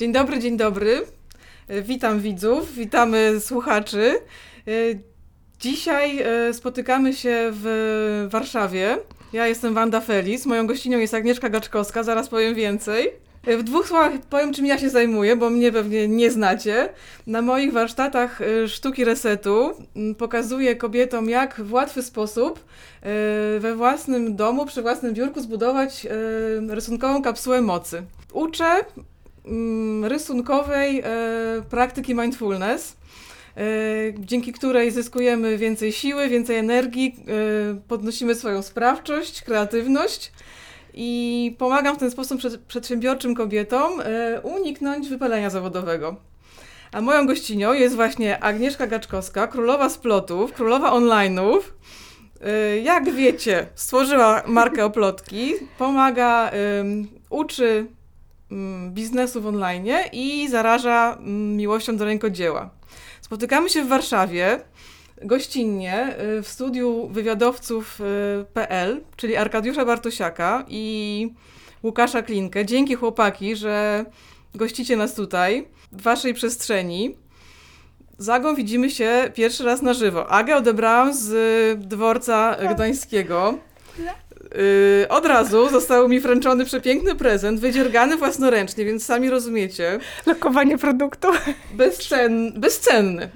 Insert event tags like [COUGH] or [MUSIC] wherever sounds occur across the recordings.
Dzień dobry, dzień dobry. E, Witam widzów, witamy słuchaczy. E, Dzisiaj e, spotykamy się w Warszawie. Ja jestem Wanda Felis, moją gościnią jest Agnieszka Gaczkowska, zaraz powiem więcej. W dwóch słowach powiem, czym ja się zajmuję, bo mnie pewnie nie znacie. Na moich warsztatach sztuki resetu pokazuję kobietom, jak w łatwy sposób we własnym domu, przy własnym biurku zbudować rysunkową kapsułę mocy. Uczę rysunkowej e, praktyki mindfulness, e, dzięki której zyskujemy więcej siły, więcej energii, e, podnosimy swoją sprawczość, kreatywność i pomagam w ten sposób przed, przedsiębiorczym kobietom uniknąć wypalenia zawodowego. A moją gościnią jest właśnie Agnieszka Gaczkowska, królowa splotów, królowa online'ów. Jak wiecie, stworzyła markę Oplotki, pomaga, uczy biznesu w online i zaraża ym, miłością do rękodzieła. Spotykamy się w Warszawie gościnnie y, w studiu wywiadowców.pl, czyli Arkadiusza Bartosiaka i Łukasza Klinkę. Dzięki chłopaki, że gościcie nas tutaj, w waszej przestrzeni. Z Agą widzimy się pierwszy raz na żywo. Agę odebrałam z y, dworca gdańskiego. Y, od razu został mi wręczony przepiękny prezent, wydziergany własnoręcznie, więc sami rozumiecie. Lokowanie produktu. Bezcen, bezcenny.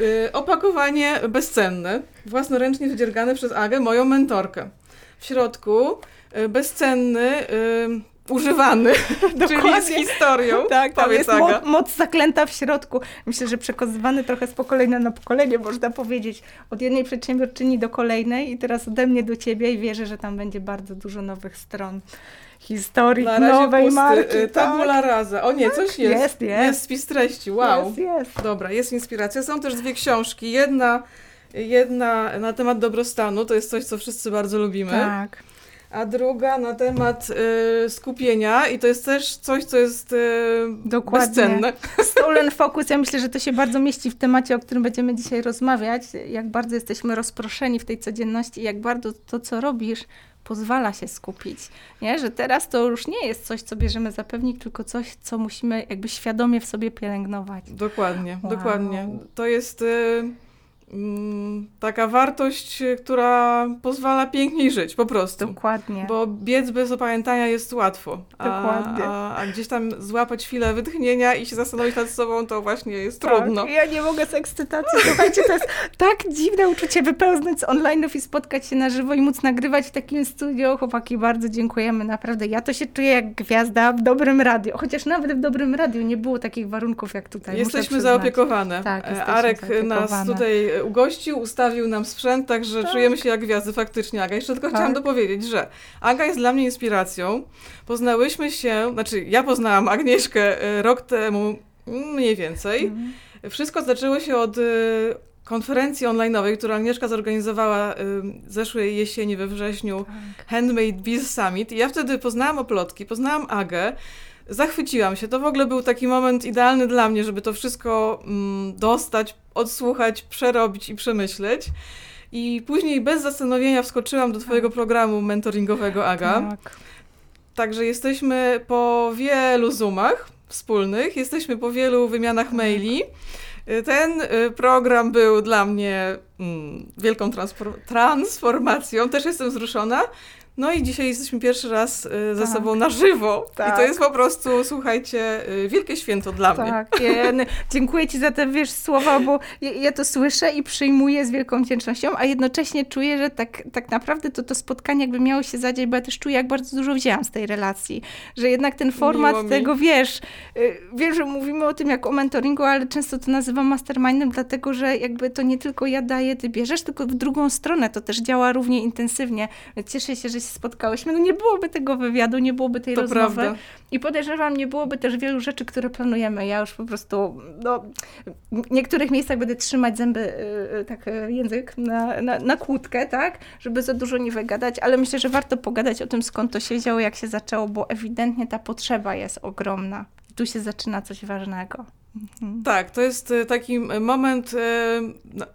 Y, opakowanie bezcenne, własnoręcznie wydziergane przez Agę, moją mentorkę. W środku y, bezcenny, y, używany, [LAUGHS] czyli z historią. Tak, tam jest mo- moc zaklęta w środku. Myślę, że przekazywany trochę z pokolenia na pokolenie, można powiedzieć, od jednej przedsiębiorczyni do kolejnej i teraz ode mnie do ciebie i wierzę, że tam będzie bardzo dużo nowych stron historii, Na razie nowej pusty. marki. Y, Tabula rasa. O nie, coś jest. jest, jest. Jest spis treści, wow. Jest, jest. Dobra, jest inspiracja. Są też dwie książki. Jedna, jedna na temat dobrostanu, to jest coś, co wszyscy bardzo lubimy. Tak. A druga na temat y, skupienia i to jest też coś, co jest y, Dokładnie. bezcenne. Stolen [LAUGHS] Focus, ja myślę, że to się bardzo mieści w temacie, o którym będziemy dzisiaj rozmawiać. Jak bardzo jesteśmy rozproszeni w tej codzienności, jak bardzo to, co robisz, pozwala się skupić. Nie? Że teraz to już nie jest coś, co bierzemy za pewnik, tylko coś, co musimy jakby świadomie w sobie pielęgnować. Dokładnie, Wow. dokładnie. To jest y, taka wartość, y, która pozwala piękniej żyć, po prostu. Dokładnie. Bo biec bez opamiętania jest łatwo. Dokładnie. A, a gdzieś tam złapać chwilę wytchnienia i się zastanowić nad sobą, to właśnie jest Tak, trudno. Ja nie mogę z ekscytacji. Słuchajcie, to jest tak dziwne uczucie wypełznąć z online'ów i spotkać się na żywo i móc nagrywać w takim studio. Chłopaki, bardzo dziękujemy, naprawdę. Ja to się czuję jak gwiazda w dobrym radiu. Chociaż nawet w dobrym radiu nie było takich warunków jak tutaj. Jesteśmy zaopiekowane. Tak, E, jesteśmy Arek nas zaopiekowane. tutaj e, ugościł, ustawił nam sprzęt, także Tak. czujemy się jak gwiazdy faktycznie. Aga, jeszcze tylko Tak. chciałam dopowiedzieć, że Aga jest dla mnie inspiracją. Poznałyśmy się, znaczy ja poznałam Agnieszkę e, rok temu mm, mniej więcej. Mhm. Wszystko zaczęło się od e, konferencji online'owej, którą Agnieszka zorganizowała e, zeszłej jesieni we wrześniu Tak. Handmade Biz Summit i ja wtedy poznałam Oplotki, poznałam Agę, zachwyciłam się. To w ogóle był taki moment idealny dla mnie, żeby to wszystko mm, dostać, odsłuchać, przerobić i przemyśleć. I później bez zastanowienia wskoczyłam do twojego programu mentoringowego Aga. Tak. Także jesteśmy po wielu Zoomach wspólnych, jesteśmy po wielu wymianach maili. Y, Ten y, program był dla mnie mm, wielką transfor- transformacją, też jestem wzruszona. No i dzisiaj jesteśmy pierwszy raz y, ze Tak. sobą na żywo. I Tak. to jest po prostu, słuchajcie, y, wielkie święto dla mnie. Tak, ja, ja- dziękuję Ci za te wiesz, słowa, bo ja, ja to słyszę i przyjmuję z wielką wdzięcznością, a jednocześnie czuję, że tak, tak naprawdę to, to spotkanie jakby miało się zadziać, bo ja też czuję, jak bardzo dużo wzięłam z tej relacji, że jednak ten format tego, wiesz, y, wiem, że mówimy o tym jak o mentoringu, ale często to nazywam mastermindem, dlatego, że jakby to nie tylko ja daję, Ty bierzesz, tylko w drugą stronę to też działa równie intensywnie. Cieszę się, że się spotkałyśmy. No nie byłoby tego wywiadu, nie byłoby tej To rozmowy. prawda. I podejrzewam, nie byłoby też wielu rzeczy, które planujemy. Ja już po prostu no, w niektórych miejscach będę trzymać zęby, y, y, tak y, język na, na, na kłódkę, tak, żeby za dużo nie wygadać, ale myślę, że warto pogadać o tym, skąd to się wzięło, jak się zaczęło, bo ewidentnie ta potrzeba jest ogromna. Tu się zaczyna coś ważnego. Mhm. Tak, to jest taki moment y, no,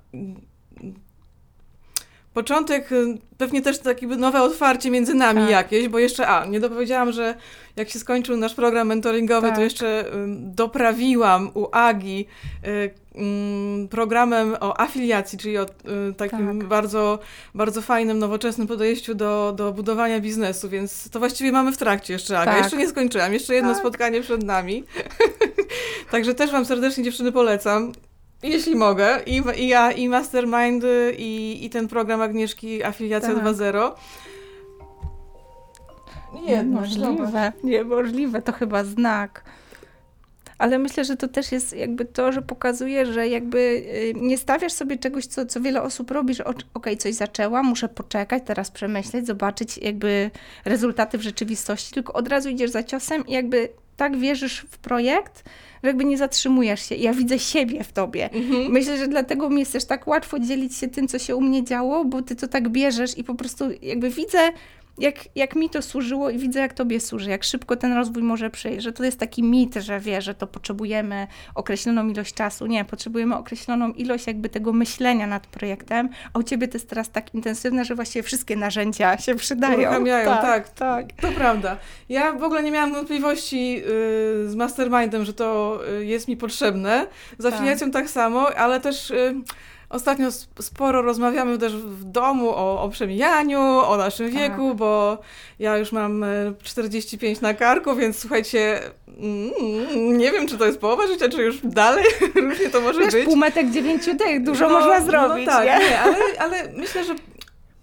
początek, y, pewnie też takie nowe otwarcie między nami Tak. jakieś, bo jeszcze, a, nie dopowiedziałam, że jak się skończył nasz program mentoringowy, to Tak. jeszcze ym, doprawiłam u Agi y, programem o afiliacji, czyli o y, takim Tak. bardzo, bardzo fajnym, nowoczesnym podejściu do, do budowania biznesu, więc to właściwie mamy w trakcie jeszcze, Aga. Tak. Jeszcze nie skończyłam, jeszcze jedno Tak. spotkanie przed nami. [LAUGHS] Także też Wam serdecznie dziewczyny polecam. Jeśli mogę, i, i ja, i Mastermind, i, i ten program Agnieszki Afiliacja Tak. 2.0. Jedność, zobacz. Niemożliwe. Niemożliwe, to chyba znak. Ale myślę, że to też jest jakby to, że pokazuje, że jakby y, nie stawiasz sobie czegoś, co, co wiele osób robi, że ok- okej, coś zaczęłam, muszę poczekać, teraz przemyśleć, zobaczyć jakby rezultaty w rzeczywistości, tylko od razu idziesz za ciosem i jakby tak wierzysz w projekt, że jakby nie zatrzymujesz się. Ja widzę siebie w tobie. Mhm. Myślę, że dlatego mi jest też tak łatwo dzielić się tym, co się u mnie działo, bo ty to tak bierzesz i po prostu jakby widzę, jak, jak mi to służyło i widzę, jak tobie służy, jak szybko ten rozwój może przyjść, że to jest taki mit, że wie, że to potrzebujemy określoną ilość czasu. Nie, potrzebujemy określoną ilość jakby tego myślenia nad projektem, a u ciebie to jest teraz tak intensywne, że właściwie wszystkie narzędzia się przydają. Uruchamiają, tak. tak. To prawda. Ja w ogóle nie miałam wątpliwości y, z Mastermindem, że to y, jest mi potrzebne. Z Tak. afiliacją tak samo, ale też y, ostatnio sp- sporo rozmawiamy też w domu o, o przemijaniu, o naszym Tak. wieku, bo ja już mam y, 45 na karku, więc słuchajcie, mm, nie wiem, czy to jest połowa życia, czy już dalej, [LAUGHS] różnie to może Wiesz, być. półmetek dziewięciu dych, dużo No, można zrobić, No tak, nie? nie, ale, ale myślę, że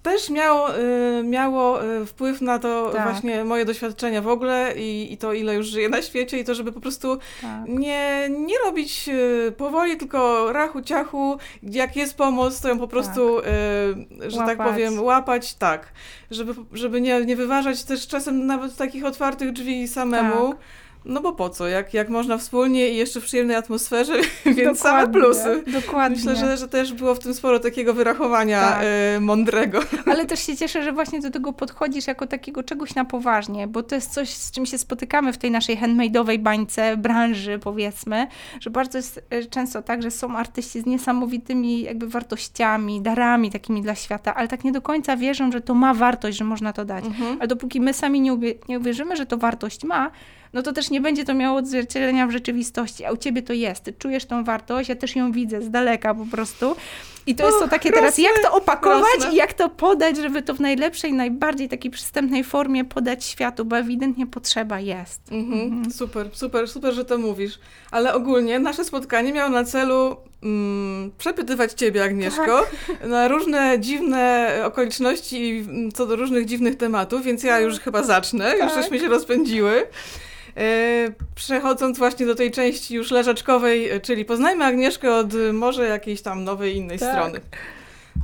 też miało, y, miało y, wpływ na to Tak. właśnie moje doświadczenia w ogóle i, i to, ile już żyję na świecie i to, żeby po prostu Tak. nie, nie robić y, powoli, tylko rachu, ciachu, jak jest pomoc, to ją po prostu, y, że tak Łapać. powiem, łapać, tak. Żeby, żeby nie, nie wyważać też czasem nawet takich otwartych drzwi samemu. No bo po co, jak, jak można wspólnie i jeszcze w przyjemnej atmosferze, [LAUGHS] więc same Dokładnie, plusy. Dokładnie. Myślę, że, że też było w tym sporo takiego wyrachowania Tak. y, mądrego. [LAUGHS] Ale też się cieszę, że właśnie do tego podchodzisz jako takiego czegoś na poważnie, bo to jest coś, z czym się spotykamy w tej naszej handmade'owej bańce, branży powiedzmy, że bardzo jest e, często tak, że są artyści z niesamowitymi jakby wartościami, darami takimi dla świata, ale tak nie do końca wierzą, że to ma wartość, że można to dać. Mhm. Ale dopóki my sami nie, uwie- nie uwierzymy, że to wartość ma, no to też nie będzie to miało odzwierciedlenia w rzeczywistości, a u ciebie to jest. Ty czujesz tą wartość, ja też ją widzę z daleka po prostu. I to jest to takie teraz, jak to opakować rosnę. i jak to podać, żeby to w najlepszej, najbardziej takiej przystępnej formie podać światu, bo ewidentnie potrzeba jest. Mhm. Super, super, super, że to mówisz. Ale ogólnie nasze spotkanie miało na celu mm, przepytywać Ciebie, Agnieszko, Tak. na różne dziwne okoliczności i, mm, co do różnych dziwnych tematów, więc ja już chyba zacznę, już Tak. żeśmy się rozpędziły. E, Przechodząc właśnie do tej części już leżaczkowej, e, czyli poznajmy Agnieszkę od e, może jakiejś tam nowej, innej Tak. strony.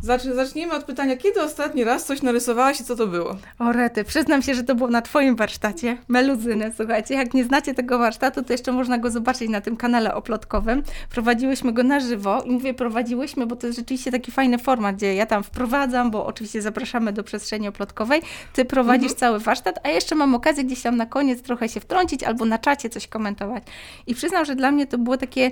Zacz- Zacznijmy od pytania, kiedy ostatni raz coś narysowałaś i co to było? O rety, przyznam się, że to było na twoim warsztacie, meluzyny, słuchajcie, jak nie znacie tego warsztatu, to jeszcze można go zobaczyć na tym kanale oplotkowym. Prowadziłyśmy go na żywo i mówię prowadziłyśmy, bo to jest rzeczywiście taki fajny format, gdzie ja tam wprowadzam, bo oczywiście zapraszamy do przestrzeni oplotkowej, ty prowadzisz cały warsztat, a jeszcze mam okazję gdzieś tam na koniec trochę się wtrącić albo na czacie coś komentować. I przyznam, że dla mnie to było takie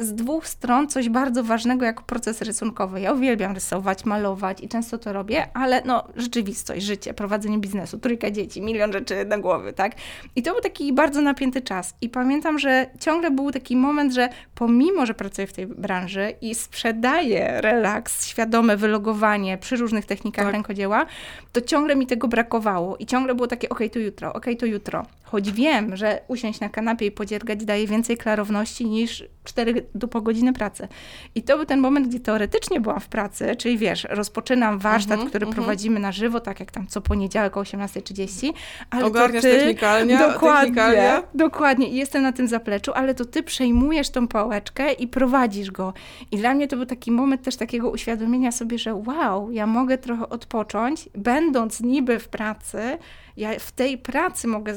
z dwóch stron coś bardzo ważnego jako proces rysunkowy. Ja uwielbiam rysować, malować i często to robię, ale no rzeczywistość, życie, prowadzenie biznesu, trójka dzieci, milion rzeczy na głowy, tak? I to był taki bardzo napięty czas. I pamiętam, że ciągle był taki moment, że pomimo, że pracuję w tej branży i sprzedaję relaks, świadome wylogowanie przy różnych technikach Tak. rękodzieła, to ciągle mi tego brakowało. I ciągle było takie, okej, to jutro, okej, to jutro. Choć wiem, że usiąść na kanapie i podziergać daje więcej klarowności niż 4 do po godziny pracy. I to był ten moment, gdzie teoretycznie byłam w pracy, czyli wiesz, rozpoczynam warsztat, Mhm, który mhm. prowadzimy na żywo, tak jak tam co poniedziałek o 18.30. Ale to Ogarniasz ty, technikalnia, Dokładnie, technikalia? dokładnie. I jestem na tym zapleczu, ale to ty przejmujesz tą pałeczkę i prowadzisz go. I dla mnie to był taki moment też takiego uświadomienia sobie, że wow, ja mogę trochę odpocząć, będąc niby w pracy, ja w tej pracy mogę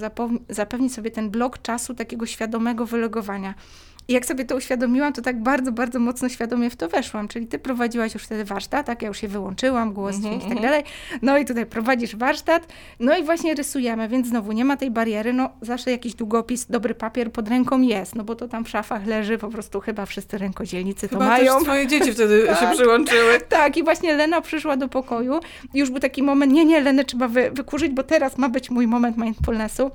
zapewnić sobie ten blok czasu takiego świadomego wylogowania. I jak sobie to uświadomiłam, to tak bardzo, bardzo mocno świadomie w to weszłam. Czyli ty prowadziłaś już wtedy warsztat, tak? Ja już się wyłączyłam, głos, Mhm, dźwięk i tak mhm. dalej. No i tutaj prowadzisz warsztat, no i właśnie rysujemy, więc znowu nie ma tej bariery, no zawsze jakiś długopis, dobry papier pod ręką jest, no bo to tam w szafach leży, po prostu chyba wszyscy rękodzielnicy to Chyba mają. też twoje dzieci wtedy się Tak. przyłączyły. [LAUGHS] Tak, i właśnie Lena przyszła do pokoju już był taki moment, nie, nie, Lenę trzeba wy, wykurzyć, bo teraz ma być mój moment mindfulnessu.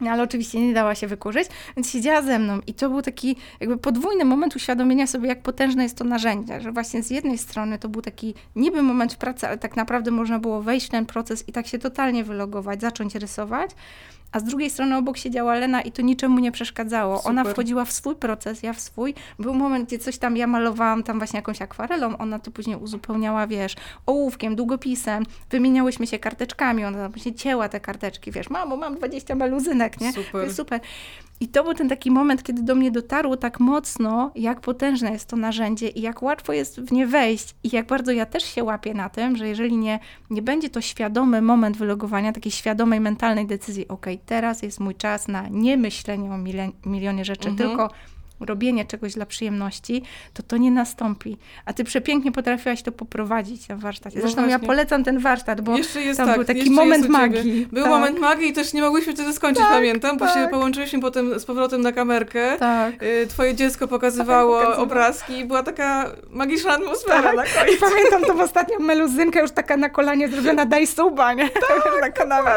No, ale oczywiście nie dała się wykurzyć, więc siedziała ze mną i to był taki jakby podwójny moment uświadomienia sobie, jak potężne jest to narzędzie, że właśnie z jednej strony to był taki niby moment w pracy, ale tak naprawdę można było wejść w ten proces i tak się totalnie wylogować, zacząć rysować, a z drugiej strony obok siedziała Lena i to niczemu nie przeszkadzało. Ona Super. wchodziła w swój proces, ja w swój. Był moment, gdzie coś tam ja malowałam tam właśnie jakąś akwarelą, ona to później uzupełniała, wiesz, ołówkiem, długopisem, wymieniałyśmy się karteczkami, ona tam później cięła te karteczki, wiesz, mamo, mam 20 meluzynek, nie? Super. Super. I to był ten taki moment, kiedy do mnie dotarło tak mocno, jak potężne jest to narzędzie i jak łatwo jest w nie wejść i jak bardzo ja też się łapię na tym, że jeżeli nie, nie będzie to świadomy moment wylogowania, takiej świadomej, mentalnej decyzji, ok, teraz jest mój czas na nie myślenie o milio- milionie rzeczy, Mhm. tylko robienie czegoś dla przyjemności, to to nie nastąpi. A ty przepięknie potrafiłaś to poprowadzić na warsztacie. No Zresztą ja właśnie. polecam ten warsztat, bo jeszcze jest tam tak, był taki moment magii. Był Tak. moment magii i też nie mogłyśmy wtedy skończyć, Tak, pamiętam, bo się tak. połączyliśmy potem z powrotem na kamerkę. Tak. Y, Twoje dziecko pokazywało Pokazywało. obrazki i była taka magiczna atmosfera Tak. na [LAUGHS] koniec. I pamiętam tą ostatnią meluzynkę, już taka na kolanie zrobiona, daj suba, nie? [LAUGHS] na kanale.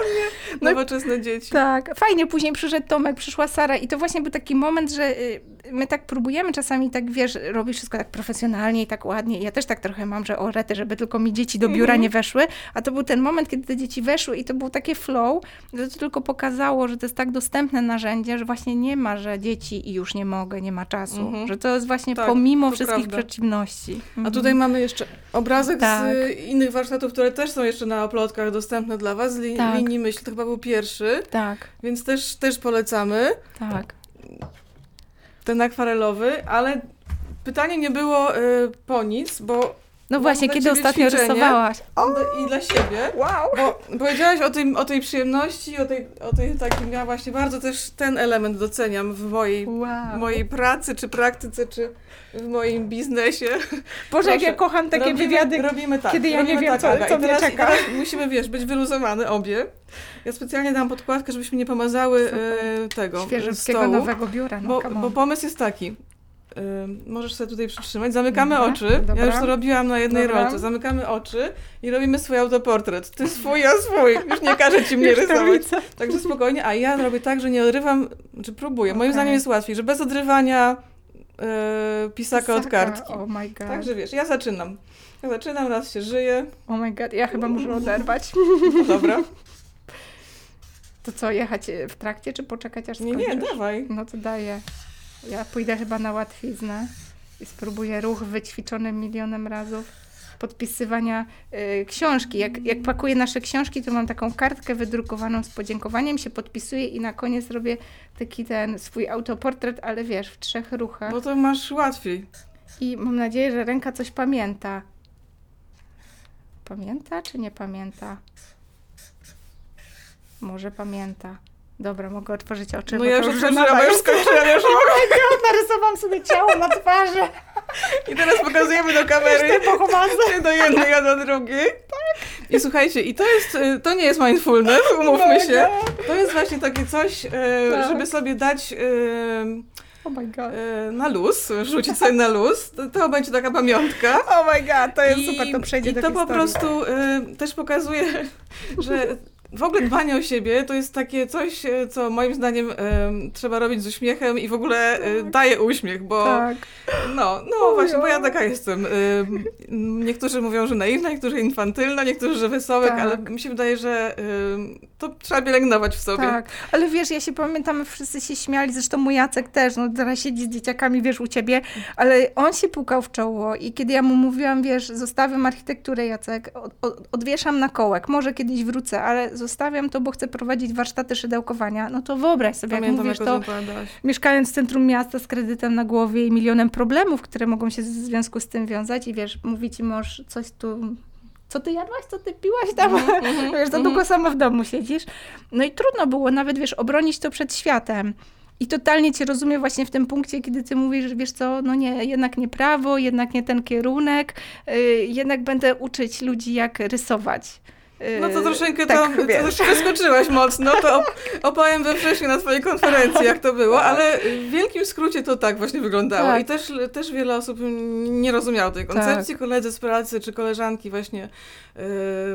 No Nowoczesne dzieci. Tak, fajnie. Później przyszedł Tomek, przyszła Sara i to właśnie był taki moment, że y, my tak próbujemy czasami tak, wiesz, robić wszystko tak profesjonalnie i tak ładnie. Ja też tak trochę mam, że o rety, żeby tylko mi dzieci do biura Mhm. nie weszły. A to był ten moment, kiedy te dzieci weszły i to było takie flow, że to tylko pokazało, że to jest tak dostępne narzędzie, że właśnie nie ma, że dzieci i już nie mogę, nie ma czasu. Mhm. Że to jest właśnie Tak, pomimo wszystkich prawda. przeciwności. A Mhm. tutaj mamy jeszcze obrazek Tak. z innych warsztatów, które też są jeszcze na oplotkach dostępne dla Was, z li- Tak. linii myśl, to chyba był pierwszy, Tak, więc też, też polecamy tak. Ten akwarelowy, ale pytanie nie było y, po nic, bo No właśnie, kiedy ostatnio ćwiczenie. rysowałaś? i dla siebie, Wow! bo powiedziałaś o, tym, o tej przyjemności, o tej, o tej takim, ja właśnie bardzo też ten element doceniam w mojej, Wow. mojej pracy, czy praktyce, czy w moim biznesie. [LAUGHS] Boże, jak ja kocham takie robimy, wywiady, robimy tak, kiedy ja nie wiem, tak, co- co mnie teraz, czeka. Musimy, wiesz, być wyluzowane obie. Ja specjalnie dam podkładkę, żebyśmy nie pomazały e, tego świeżego stołu, nowego biura. No, bo, bo pomysł jest taki. Y, możesz sobie tutaj przytrzymać. Zamykamy Dobra, oczy. dobra. Ja już to robiłam na jednej Dobra. rolce. Zamykamy oczy i robimy swój autoportret. Ty swój, ja swój. Już nie każę ci [LAUGHS] mnie rysować. Także spokojnie. A ja robię tak, że nie odrywam, czy próbuję. Moim Okej. zdaniem jest łatwiej, że bez odrywania y, pisaka od Pisaka, kartki. Oh my god. Także wiesz, ja zaczynam. Ja zaczynam, raz się żyje. Oh my god, ja chyba muszę oderwać. [LAUGHS] No dobra. To co, jechać w trakcie, czy poczekać aż Nie, skończysz? nie, dawaj. No to daję. Ja pójdę chyba na łatwiznę i spróbuję ruch wyćwiczony milionem razów podpisywania y, książki. Jak, jak pakuję nasze książki, to mam taką kartkę wydrukowaną z podziękowaniem, się podpisuję i na koniec robię taki ten swój autoportret, ale wiesz, w trzech ruchach. No to masz łatwiej. I mam nadzieję, że ręka coś pamięta. Pamięta czy nie pamięta? Może pamięta. Dobra, mogę otworzyć oczy. No ja już otworzyłam, ja już skończyłam, ja już [LAUGHS] mogę. Narysowałam sobie ciało na twarzy. I teraz pokazujemy do kamery. Nie [LAUGHS] do jednej, a do drugiej. I słuchajcie, i to jest, y, to nie jest mindfulness, [LAUGHS] umówmy się. To jest właśnie takie coś, y, Tak. żeby sobie dać y, Oh my god. na luz, rzucić sobie na luz. To, to będzie taka pamiątka. Oh my god, to jest I, super, to przejdzie I do to po historii. prostu y, też pokazuje, że w ogóle dbanie o siebie to jest takie coś, y, co moim zdaniem y, trzeba robić z uśmiechem i w ogóle y, daje uśmiech, bo Tak. no, no właśnie, bo ja taka jestem. Y, niektórzy mówią, że naiwna, niektórzy infantylna, niektórzy, że wesołek, Tak. ale mi się wydaje, że to trzeba pielęgnować w sobie. Tak, ale wiesz, ja się pamiętam, wszyscy się śmiali, zresztą mój Jacek też, no teraz siedzi z dzieciakami, wiesz, u ciebie, ale on się pukał w czoło i kiedy ja mu mówiłam, wiesz, zostawiam architekturę, Jacek, od, odwieszam na kołek, może kiedyś wrócę, ale zostawiam to, bo chcę prowadzić warsztaty szydełkowania, no to wyobraź sobie, jak Pamiętam, mówisz jak to, mieszkając w centrum miasta z kredytem na głowie i milionem problemów, które mogą się w związku z tym wiązać i wiesz, mówi ci mąż, coś tu co ty jadłaś, co ty piłaś tam, Mhm, [LAUGHS] mhm, wiesz, za mhm. długo sama w domu siedzisz. No i trudno było nawet, wiesz, obronić to przed światem. I totalnie cię rozumiem właśnie w tym punkcie, kiedy ty mówisz, wiesz co, no nie, jednak nie prawo, jednak nie ten kierunek, yy, jednak będę uczyć ludzi, jak rysować. No to troszeczkę tak, tam, troszeczkę skoczyłaś mocno, to op- opowiem we wrześniu na twojej konferencji, jak to było, ale w wielkim skrócie to tak właśnie wyglądało Tak. i też, też wiele osób nie rozumiało tej koncepcji, koledzy z pracy czy koleżanki właśnie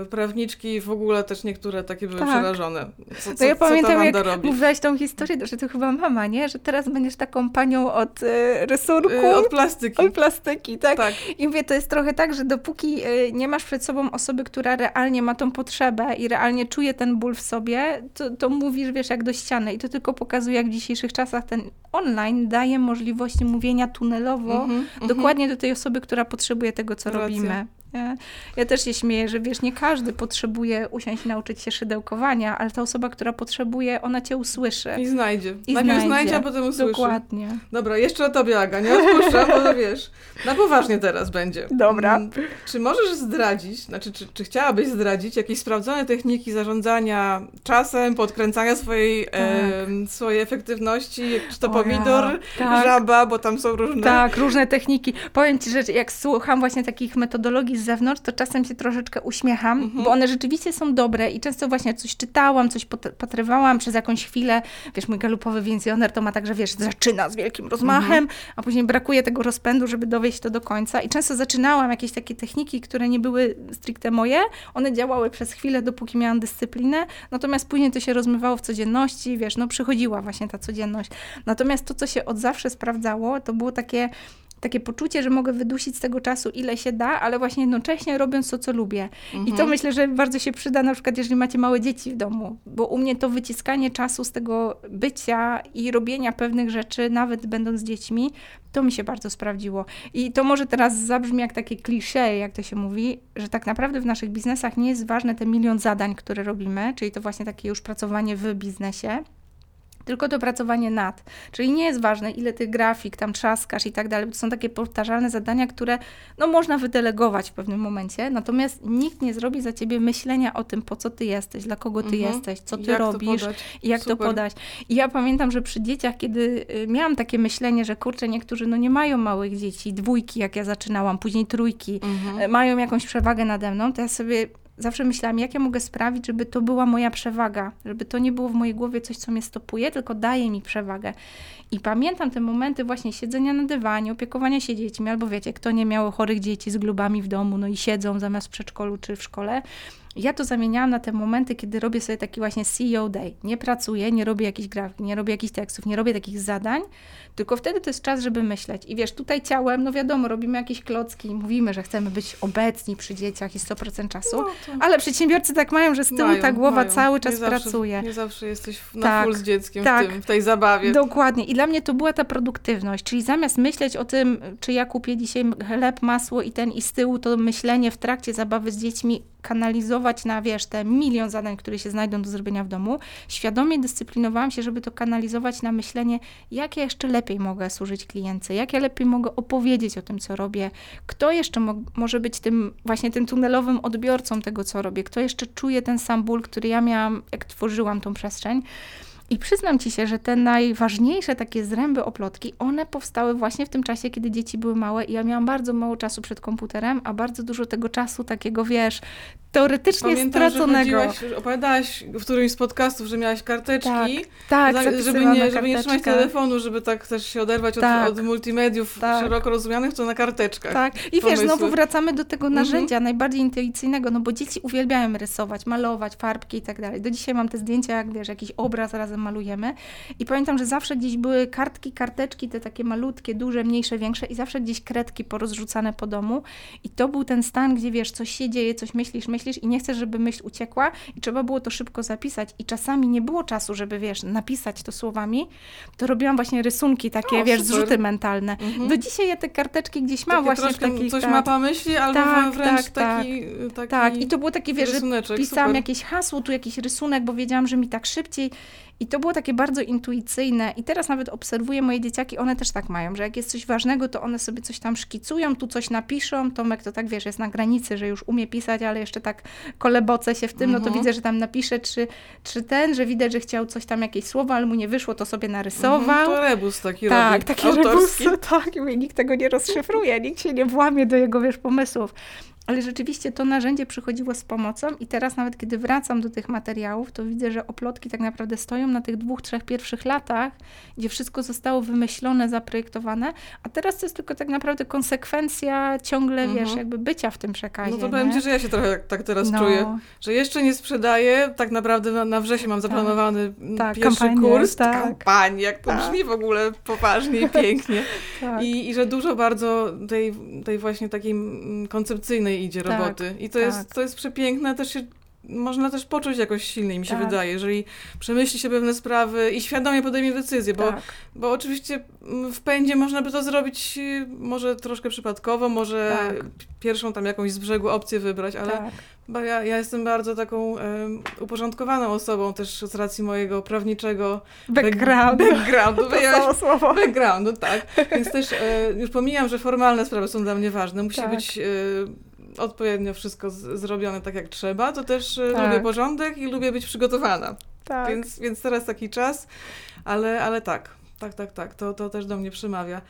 yy, prawniczki, w ogóle też niektóre takie były Tak. przerażone. Co, co, No ja co ta pamiętam, Wanda jak robi? mówiłaś tą historię, że to chyba mama, nie? Że teraz będziesz taką panią od y, rysunku, Yy, Od plastyki. od plastyki, tak? Tak. I mówię, to jest trochę tak, że dopóki y, nie masz przed sobą osoby, która realnie ma tą potrzebę i realnie czuje ten ból w sobie, to, to mówisz, wiesz, jak do ściany. I to tylko pokazuje, jak w dzisiejszych czasach ten online daje możliwość mówienia tunelowo Mhm, mhm. dokładnie do tej osoby, która potrzebuje tego, co Racja. robimy. Ja, ja też się śmieję, że wiesz, nie każdy potrzebuje usiąść i nauczyć się szydełkowania, ale ta osoba, która potrzebuje, ona cię usłyszy. I znajdzie. I Najpierw znajdzie. znajdzie, a potem usłyszy. Dokładnie. Dobra, jeszcze o tobie, Aga, nie odpuszczam, bo to wiesz, na poważnie teraz będzie. Dobra. Mm, Czy możesz zdradzić, znaczy, czy, czy chciałabyś zdradzić jakieś sprawdzone techniki zarządzania czasem, podkręcania swojej, em, swojej efektywności, czy to Tak. O ja, pomidor, tak. żaba, bo tam są różne... Tak, różne techniki. Powiem Ci, że jak słucham właśnie takich metodologii zewnątrz, to czasem się troszeczkę uśmiecham, Mhm. bo one rzeczywiście są dobre i często właśnie coś czytałam, coś patrywałam przez jakąś chwilę. Wiesz, mój galupowy więcjoner to ma tak, że wiesz, zaczyna z wielkim rozmachem, a później brakuje tego rozpędu, żeby dowieść to do końca. I często zaczynałam jakieś takie techniki, które nie były stricte moje. One działały przez chwilę, dopóki miałam dyscyplinę, natomiast później to się rozmywało w codzienności, wiesz, no przychodziła właśnie ta codzienność. Natomiast to, co się od zawsze sprawdzało, to było takie takie poczucie, że mogę wydusić z tego czasu ile się da, ale właśnie jednocześnie robiąc to, co lubię. I to Mhm. myślę, że bardzo się przyda na przykład, jeżeli macie małe dzieci w domu, bo u mnie to wyciskanie czasu z tego bycia i robienia pewnych rzeczy, nawet będąc z dziećmi, to mi się bardzo sprawdziło. I to może teraz zabrzmi jak takie klisze, jak to się mówi, że tak naprawdę w naszych biznesach nie jest ważne te milion zadań, które robimy, czyli to właśnie takie już pracowanie w biznesie, tylko to pracowanie nad. Czyli nie jest ważne, ile tych grafik tam trzaskasz i tak dalej, bo to są takie powtarzalne zadania, które no, można wydelegować w pewnym momencie, natomiast nikt nie zrobi za ciebie myślenia o tym, po co ty jesteś, dla kogo ty Mhm. jesteś, co ty Jak to robisz i jak to Super. podać. I ja pamiętam, że przy dzieciach, kiedy y, miałam takie myślenie, że kurczę, niektórzy no nie mają małych dzieci, dwójki jak ja zaczynałam, później trójki, Mhm. e, mają jakąś przewagę nade mną, to ja sobie zawsze myślałam, jak ja mogę sprawić, żeby to była moja przewaga, żeby to nie było w mojej głowie coś, co mnie stopuje, tylko daje mi przewagę. I pamiętam te momenty właśnie siedzenia na dywanie, opiekowania się dziećmi, albo wiecie, kto nie miał chorych dzieci z glubami w domu, no i siedzą zamiast w przedszkolu czy w szkole. Ja to zamieniałam na te momenty, kiedy robię sobie taki właśnie CEO day. Nie pracuję, nie robię jakichś grafik, nie robię jakichś tekstów, nie robię takich zadań, tylko wtedy to jest czas, żeby myśleć. I wiesz, tutaj ciałem, no wiadomo, robimy jakieś klocki, mówimy, że chcemy być obecni przy dzieciach i 100% czasu, No to- ale przedsiębiorcy tak mają, że z tyłu Mają, ta głowa mają. cały Nie czas zawsze- pracuje. Nie zawsze jesteś na Tak, full z dzieckiem tak. w, tym, w tej zabawie. Dokładnie. I dla mnie to była ta produktywność, czyli zamiast myśleć o tym, czy ja kupię dzisiaj chleb, masło i ten i z tyłu to myślenie w trakcie zabawy z dziećmi kanalizować na, wiesz, te milion zadań, które się znajdą do zrobienia w domu, świadomie dyscyplinowałam się, żeby to kanalizować na myślenie, jak ja jeszcze lepiej mogę służyć klientce, jak ja lepiej mogę opowiedzieć o tym, co robię, kto jeszcze mo- może być tym właśnie tym tunelowym odbiorcą tego, co robię, kto jeszcze czuje ten sam ból, który ja miałam, jak tworzyłam tą przestrzeń. I przyznam ci się, że te najważniejsze takie zręby oplotki, one powstały właśnie w tym czasie, kiedy dzieci były małe i ja miałam bardzo mało czasu przed komputerem, a bardzo dużo tego czasu takiego, wiesz, teoretycznie Pamiętam, że straconego. chodziłaś, opowiadałaś w którymś z podcastów, że miałaś karteczki. Tak, Za- żeby, nie, żeby nie trzymać telefonu, żeby tak też się oderwać Tak. od, od multimediów Tak. szeroko rozumianych, to na karteczkach. Tak, i wiesz, pomysły. znowu wracamy do tego Mhm. narzędzia najbardziej intuicyjnego, no bo dzieci uwielbiają rysować, malować, farbki i tak dalej. Do dzisiaj mam te zdjęcia, jak wiesz, jakiś obraz razem malujemy i pamiętam, że zawsze gdzieś były kartki, karteczki, te takie malutkie, duże, mniejsze, większe i zawsze gdzieś kredki porozrzucane po domu i to był ten stan, gdzie wiesz, coś się dzieje, coś myślisz, myślisz i nie chcesz, żeby myśl uciekła i trzeba było to szybko zapisać i czasami nie było czasu, żeby wiesz, napisać to słowami, to robiłam właśnie rysunki takie, O, wiesz, super. zrzuty mentalne. Mhm. Do dzisiaj ja te karteczki gdzieś mam Takie właśnie troszkę takich, coś tak. mapa myśli, albo Tak, wręcz tak, taki, taki Tak, i to było takie, wiesz, pisałam super. jakieś hasło, tu jakiś rysunek, bo wiedziałam, że mi tak szybciej. I to było takie bardzo intuicyjne. I teraz nawet obserwuję moje dzieciaki, one też tak mają, że jak jest coś ważnego, to one sobie coś tam szkicują, tu coś napiszą. Tomek to tak, wiesz, jest na granicy, że już umie pisać, ale jeszcze tak koleboce się w tym, no to Mhm. widzę, że tam napisze, czy, czy ten, że widać, że chciał coś tam, jakieś słowa, ale mu nie wyszło, to sobie narysował. Mhm, to rebus taki Tak, robi, takie autorski. rebusy, [LAUGHS] tak. I nikt tego nie rozszyfruje, nikt się nie włamie do jego, wiesz, pomysłów. Ale rzeczywiście to narzędzie przychodziło z pomocą i teraz nawet kiedy wracam do tych materiałów, to widzę, że oplotki tak naprawdę stoją na tych dwóch, trzech pierwszych latach, gdzie wszystko zostało wymyślone, zaprojektowane, a teraz to jest tylko tak naprawdę konsekwencja ciągle, wiesz, Mhm. jakby bycia w tym przekazie. No to powiem nie? ci, że ja się trochę tak- tak teraz No, czuję. Że jeszcze nie sprzedaję, tak naprawdę na, na wrześniu mam zaplanowany m, Tak, pierwszy kampanię, kurs, tak. kampanii, jak to Tak. brzmi w ogóle poważnie i [LAUGHS] pięknie. tak. I, I że dużo bardzo tej, tej właśnie takiej mm, koncepcyjnej idzie Tak, roboty. I to, tak. jest, to jest przepiękne, też się można też poczuć jakoś silniej, mi się Tak. wydaje, jeżeli przemyśli się pewne sprawy i świadomie podejmie decyzję, bo, tak. bo oczywiście mm, w pędzie można by to zrobić może troszkę przypadkowo, może Tak. pierwszą tam jakąś z brzegu opcję wybrać, ale tak. bo ja, ja jestem bardzo taką em, uporządkowaną osobą też z racji mojego prawniczego Background. backgroundu. To Ja- słowo. backgroundu, tak. Więc też e, już pomijam, że formalne sprawy są dla mnie ważne. Musi Tak. być e, odpowiednio wszystko z, zrobione tak, jak trzeba. To też e, Tak. lubię porządek i lubię być przygotowana. Tak. Więc, więc teraz taki czas, ale, ale tak. Tak, tak, tak. To, to też do mnie przemawia.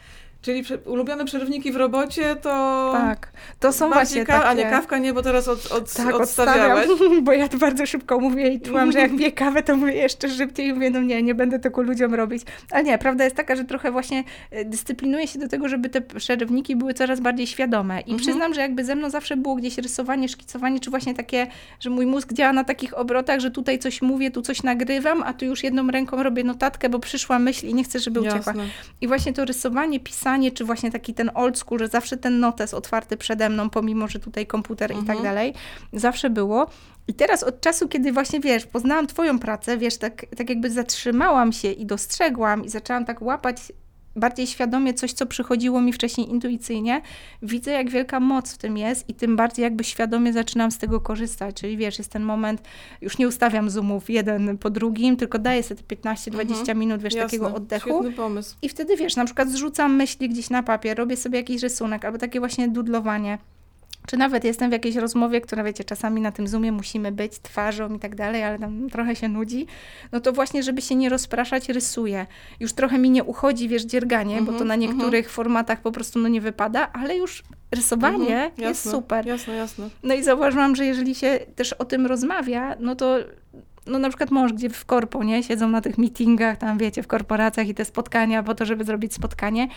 Czyli ulubione przerwniki w robocie to... Tak, to są właśnie ka- takie... A nie, kawka nie, bo teraz od, od, Tak, odstawiałeś. odstawiam, [LAUGHS] bo ja to bardzo szybko mówię i czułam, że jak piję kawę, to mówię jeszcze szybciej i mówię, no nie, nie będę tego ludziom robić. Ale nie, prawda jest taka, że trochę właśnie e, dyscyplinuję się do tego, żeby te przerywniki były coraz bardziej świadome. I Mhm. przyznam, że jakby ze mną zawsze było gdzieś rysowanie, szkicowanie, czy właśnie takie, że mój mózg działa na takich obrotach, że tutaj coś mówię, tu coś nagrywam, a tu już jedną ręką robię notatkę, bo przyszła myśl i nie chcę, żeby uciekła. Jasne. I właśnie to rysowanie, pisanie, czy właśnie taki ten old school, że zawsze ten notes otwarty przede mną, pomimo, że tutaj komputer i tak Mhm. dalej, zawsze było. I teraz od czasu, kiedy właśnie, wiesz, poznałam twoją pracę, wiesz, tak, tak jakby zatrzymałam się i dostrzegłam i zaczęłam tak łapać bardziej świadomie coś, co przychodziło mi wcześniej intuicyjnie, widzę, jak wielka moc w tym jest i tym bardziej jakby świadomie zaczynam z tego korzystać. Czyli wiesz, jest ten moment, już nie ustawiam zoomów jeden po drugim, tylko daję sobie te 15-20 Mhm. minut, wiesz, Jasne. takiego oddechu. I wtedy wiesz, na przykład zrzucam myśli gdzieś na papier, robię sobie jakiś rysunek albo takie właśnie dudlowanie. Czy nawet jestem w jakiejś rozmowie, która wiecie, czasami na tym Zoomie musimy być twarzą i tak dalej, ale tam trochę się nudzi. No to właśnie, żeby się nie rozpraszać, rysuję. Już trochę mi nie uchodzi, wiesz, dzierganie, bo to Mhm, na mhm. niektórych formatach po prostu no nie wypada, ale już rysowanie Mhm, jest jasne, super. Jasne, jasne. No i zauważyłam, że jeżeli się też o tym rozmawia, no to no na przykład mąż, gdzie w korpo, nie, siedzą na tych meetingach, tam wiecie, w korporacjach i te spotkania po to, żeby zrobić spotkanie.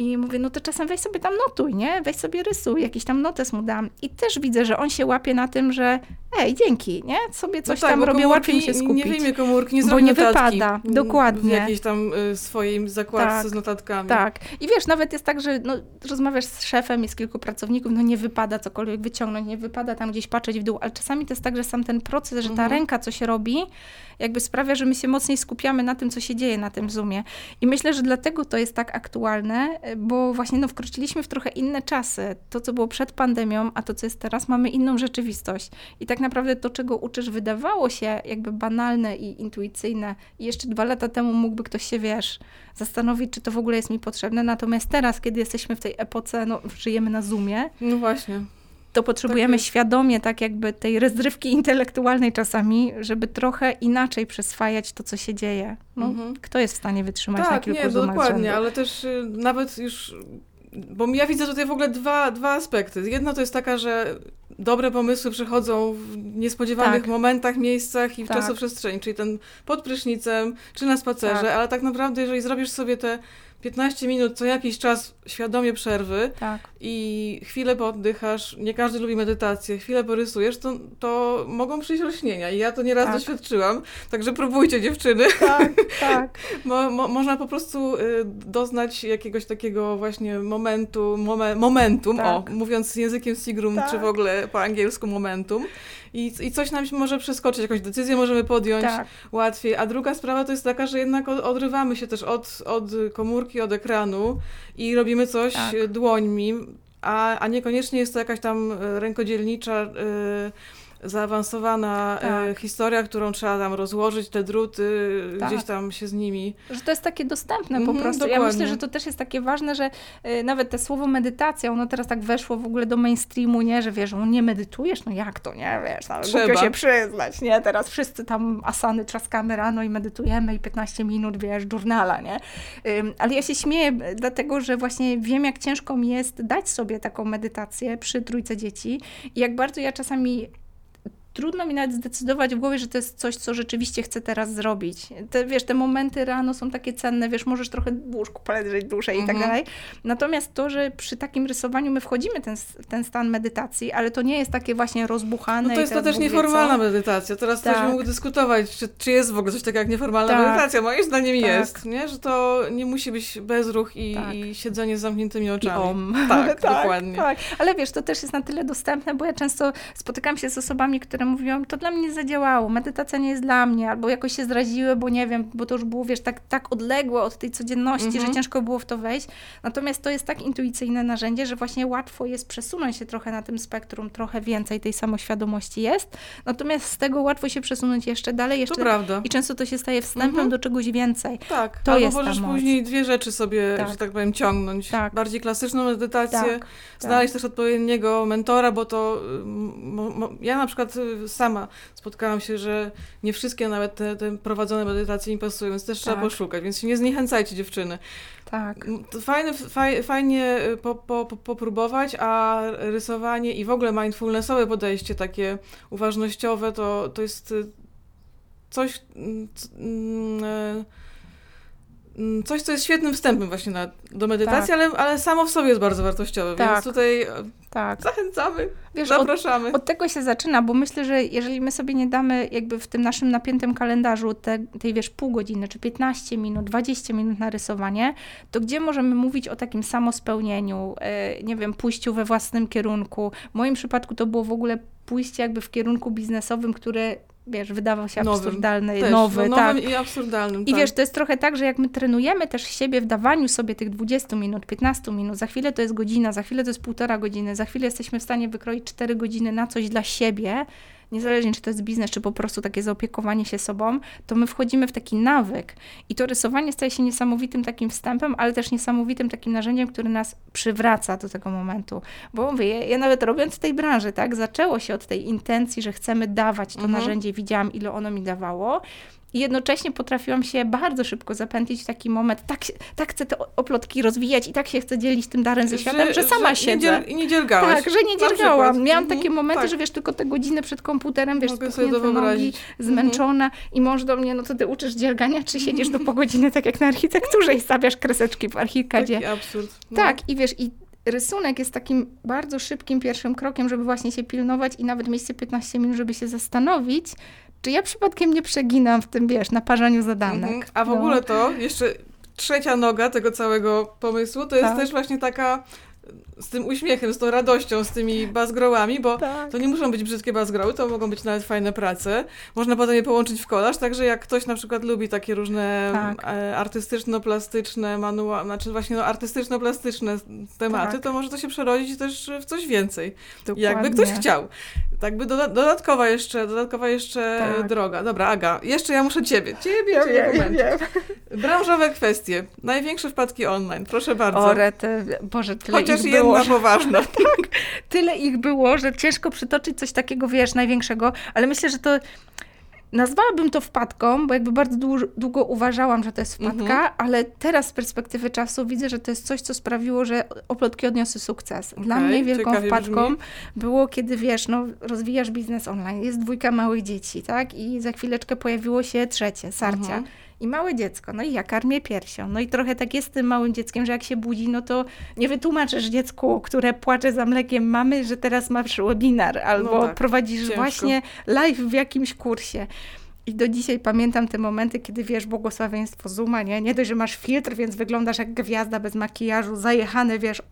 I mówię, no to czasem weź sobie tam notuj, nie? Weź sobie rysuj, jakiś tam notes mu dam. I też widzę, że on się łapie na tym, że ej, dzięki, nie? Sobie coś no tak, tam robię, łatwiej mi się skupić. Nie wyjmie komórki, nie Bo nie wypada, dokładnie. W jakiejś tam y, swojej zakładce Tak, z notatkami. Tak. I wiesz, nawet jest tak, że no, rozmawiasz z szefem, jest kilku pracowników, no nie wypada cokolwiek wyciągnąć, nie wypada tam gdzieś patrzeć w dół, ale czasami to jest tak, że sam ten proces, że ta Mhm. ręka coś robi, jakby sprawia, że my się mocniej skupiamy na tym, co się dzieje na tym Zoomie. I myślę, że dlatego to jest tak aktualne, bo właśnie no, wkroczyliśmy w trochę inne czasy. To, co było przed pandemią, a to, co jest teraz, mamy inną rzeczywistość. I tak naprawdę to, czego uczysz, wydawało się jakby banalne i intuicyjne. I jeszcze dwa lata temu mógłby ktoś się, wiesz, zastanowić, czy to w ogóle jest mi potrzebne. Natomiast teraz, kiedy jesteśmy w tej epoce, no, żyjemy na Zoomie, No właśnie. To potrzebujemy jest. świadomie tak jakby tej rozrywki intelektualnej czasami, żeby trochę inaczej przyswajać to, co się dzieje. No, Mhm. Kto jest w stanie wytrzymać na Tak, kilku nie, zoomach z dokładnie, ale też y, nawet już... Bo ja widzę tutaj w ogóle dwa, dwa aspekty. Jedna to jest taka, że dobre pomysły przychodzą w niespodziewanych Tak. momentach, miejscach i w Tak. czasoprzestrzeni, czyli ten pod prysznicem, czy na spacerze, Tak. ale tak naprawdę, jeżeli zrobisz sobie te 15 minut co jakiś czas świadomie przerwy Tak, i chwilę pooddychasz, nie każdy lubi medytację, chwilę porysujesz, to, to mogą przyjść rośnienia i ja to nieraz Tak. doświadczyłam, także próbujcie dziewczyny. tak, tak. [LAUGHS] Mo, mo, można po prostu y, doznać jakiegoś takiego właśnie momentu, mome, momentum, Tak. o, mówiąc językiem Sigrum, Tak. czy w ogóle po angielsku momentum. I, I coś nam może przeskoczyć, jakąś decyzję możemy podjąć tak. łatwiej. A druga sprawa to jest taka, że jednak od- odrywamy się też od, od komórki, od ekranu i robimy coś Tak. y, dłońmi, a, a niekoniecznie jest to jakaś tam y, rękodzielnicza y, zaawansowana e, Tak. historia, którą trzeba tam rozłożyć, te druty, Tak. gdzieś tam się z nimi. Że to jest takie dostępne po Mhm, prostu. Ja dokładnie. myślę, że to też jest takie ważne, że y, nawet te słowo medytacja, ono teraz tak weszło w ogóle do mainstreamu, nie? Że wiesz, no nie medytujesz, no jak to, nie? Wiesz, no, Trzeba. głupio się przyznać, nie? Teraz wszyscy tam asany trzaskamy rano i medytujemy i 15 minut, wiesz, journala, nie? Ale ja się śmieję, dlatego że właśnie wiem, jak ciężko mi jest dać sobie taką medytację przy trójce dzieci i jak bardzo ja czasami trudno mi nawet zdecydować w głowie, że to jest coś, co rzeczywiście chcę teraz zrobić. Te, wiesz, te momenty rano są takie cenne, wiesz, możesz trochę w łóżku poleżeć dłużej i tak Mhm. dalej. Natomiast to, że przy takim rysowaniu my wchodzimy ten, w ten stan medytacji, ale to nie jest takie właśnie rozbuchane. No to jest to też nieformalna co. medytacja. Teraz ktoś Tak. mógł dyskutować, czy, czy jest w ogóle coś takiego jak nieformalna Tak. medytacja. Moim zdaniem Tak. jest, nie? że to nie musi być bezruch i, Tak. i siedzenie z zamkniętymi I oczami. om. [LAUGHS] Tak, dokładnie. Tak. Ale wiesz, to też jest na tyle dostępne, bo ja często spotykam się z osobami, które mówią, to dla mnie nie zadziałało, medytacja nie jest dla mnie, albo jakoś się zraziły, bo nie wiem, bo to już było, wiesz, tak, tak odległe od tej codzienności, Mhm. że ciężko było w to wejść. Natomiast to jest tak intuicyjne narzędzie, że właśnie łatwo jest przesunąć się trochę na tym spektrum, trochę więcej tej samoświadomości jest. Natomiast z tego łatwo się przesunąć jeszcze dalej, To jeszcze prawda. i często to się staje wstępem Mhm. do czegoś więcej. Tak, To albo jest możesz później dwie rzeczy sobie, Tak. że tak powiem, ciągnąć. Tak. Bardziej klasyczną medytację, Tak, znaleźć też odpowiedniego mentora, bo to y, ja na przykład y, sama spotkałam się, że nie wszystkie nawet te, te prowadzone medytacje mi pasują, więc też trzeba Tak. poszukać, więc się nie zniechęcajcie dziewczyny. Tak. M, To fajne, faj, fajnie y, po, po, po, popróbować, a rysowanie i w ogóle mindfulnessowe podejście takie uważnościowe to, to jest y, coś, mm, mm, e, mm, coś, co jest świetnym wstępem właśnie na, do medytacji, ale, ale samo w sobie jest bardzo wartościowe, Tak. więc tutaj Tak. zachęcamy, Wiesz, od, zapraszamy. Od tego się zaczyna, bo myślę, że jeżeli my sobie nie damy jakby w tym naszym napiętym kalendarzu te, tej, wiesz, pół godziny, czy 15 minut, 20 minut na rysowanie, to gdzie możemy mówić o takim samospełnieniu, e, nie wiem, pójściu we własnym kierunku. W moim przypadku to było w ogóle pójście jakby w kierunku biznesowym, które, wiesz, wydawał się Nowym. absurdalny, Też, nowy, no, tak. i absurdalnym. I tak. wiesz, to jest trochę tak, że jak my trenujemy też siebie w dawaniu sobie tych 20 minut, 15 minut, za chwilę to jest godzina, za chwilę to jest półtora godziny, za chwilę jesteśmy w stanie wykroić 4 godziny na coś dla siebie, niezależnie czy to jest biznes, czy po prostu takie zaopiekowanie się sobą, to my wchodzimy w taki nawyk. I to rysowanie staje się niesamowitym takim wstępem, ale też niesamowitym takim narzędziem, który nas przywraca do tego momentu. Bo mówię, ja, ja nawet robiąc w tej branży, tak, zaczęło się od tej intencji, że chcemy dawać to Mhm. narzędzie, widziałam ile ono mi dawało. I jednocześnie potrafiłam się bardzo szybko zapętlić w taki moment, tak, się- tak chcę te oplotki rozwijać i tak się chcę dzielić tym darem ze światem, że, sama nie siedzę. I nie dziergałaś. Tak, że nie dziergałam. Miałam Mhm, takie momenty, tak. że wiesz, tylko te godziny przed komputerem, wiesz, Mogę sobie to nogi, zmęczona i mąż do mnie, no to ty uczysz dziergania, czy siedzisz do po godziny tak jak na architekturze i stawiasz kreseczki w archikadzie. Taki absurd. No. Tak, i wiesz, i rysunek jest takim bardzo szybkim pierwszym krokiem, żeby właśnie się pilnować i nawet mieć sobie 15 minut, żeby się zastanowić, czy ja przypadkiem nie przeginam w tym, wiesz, naparzaniu zadanek. Mhm. A w No. ogóle to jeszcze trzecia noga tego całego pomysłu to jest Tak. też właśnie taka z tym uśmiechem, z tą radością, z tymi bazgrołami, bo Tak. to nie muszą być brzydkie bazgroły, to mogą być nawet fajne prace. Można potem je połączyć w kolaż, także jak ktoś na przykład lubi takie różne Tak. e, artystyczno-plastyczne manuały, znaczy właśnie no, artystyczno-plastyczne tematy, Tak. to może to się przerodzić też w coś więcej. Dokładnie. Jakby ktoś chciał. Tak by doda- dodatkowa jeszcze, dodatkowa jeszcze Tak. droga. Dobra, Aga, jeszcze ja muszę ciebie. Ciebie, Ja ciebie wiem, wiem. Branżowe kwestie. Największe wpadki online. Proszę bardzo. O, rety, Boże, tyle Chociaż ich jedna było, że, poważna. [LAUGHS] tyle ich było, że ciężko przytoczyć coś takiego, wiesz, największego, ale myślę, że to nazwałabym to wpadką, bo jakby bardzo długo, długo uważałam, że to jest wpadka, Mhm. ale teraz z perspektywy czasu widzę, że to jest coś, co sprawiło, że oplotki odniosły sukces. Dla Okej, mnie wielką wpadką brzmi. było, kiedy wiesz, no, rozwijasz biznes online, jest dwójka małych dzieci, tak? I za chwileczkę pojawiło się trzecie, sarcia. Mhm. I małe dziecko, no i ja karmię piersią. No i trochę tak jest z tym małym dzieckiem, że jak się budzi, no to nie wytłumaczysz dziecku, które płacze za mlekiem mamy, że teraz masz webinar albo tak, prowadzisz ciężko. właśnie live w jakimś kursie. I do dzisiaj pamiętam te momenty, kiedy wiesz błogosławieństwo Zuma, nie? Nie dość, że masz filtr, więc wyglądasz jak gwiazda bez makijażu, zajechane, wiesz,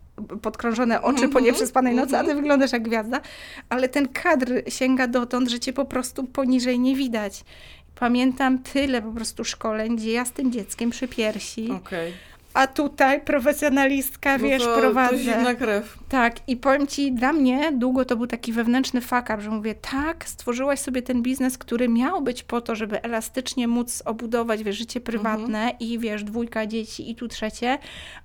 podkrążone oczy po Mhm, nieprzespanej nocy, a ty mhm. wyglądasz jak gwiazda. Ale ten kadr sięga dotąd, że cię po prostu poniżej nie widać. Pamiętam tyle po prostu szkoleń, gdzie ja z tym dzieckiem przy piersi, Okej. A tutaj profesjonalistka, No wiesz, to, to prowadzę. zimna krew. Tak, i powiem ci, dla mnie długo to był taki wewnętrzny fuck up, że mówię, tak, stworzyłaś sobie ten biznes, który miał być po to, żeby elastycznie móc obudować, wiesz, życie prywatne i wiesz, dwójka dzieci i tu trzecie,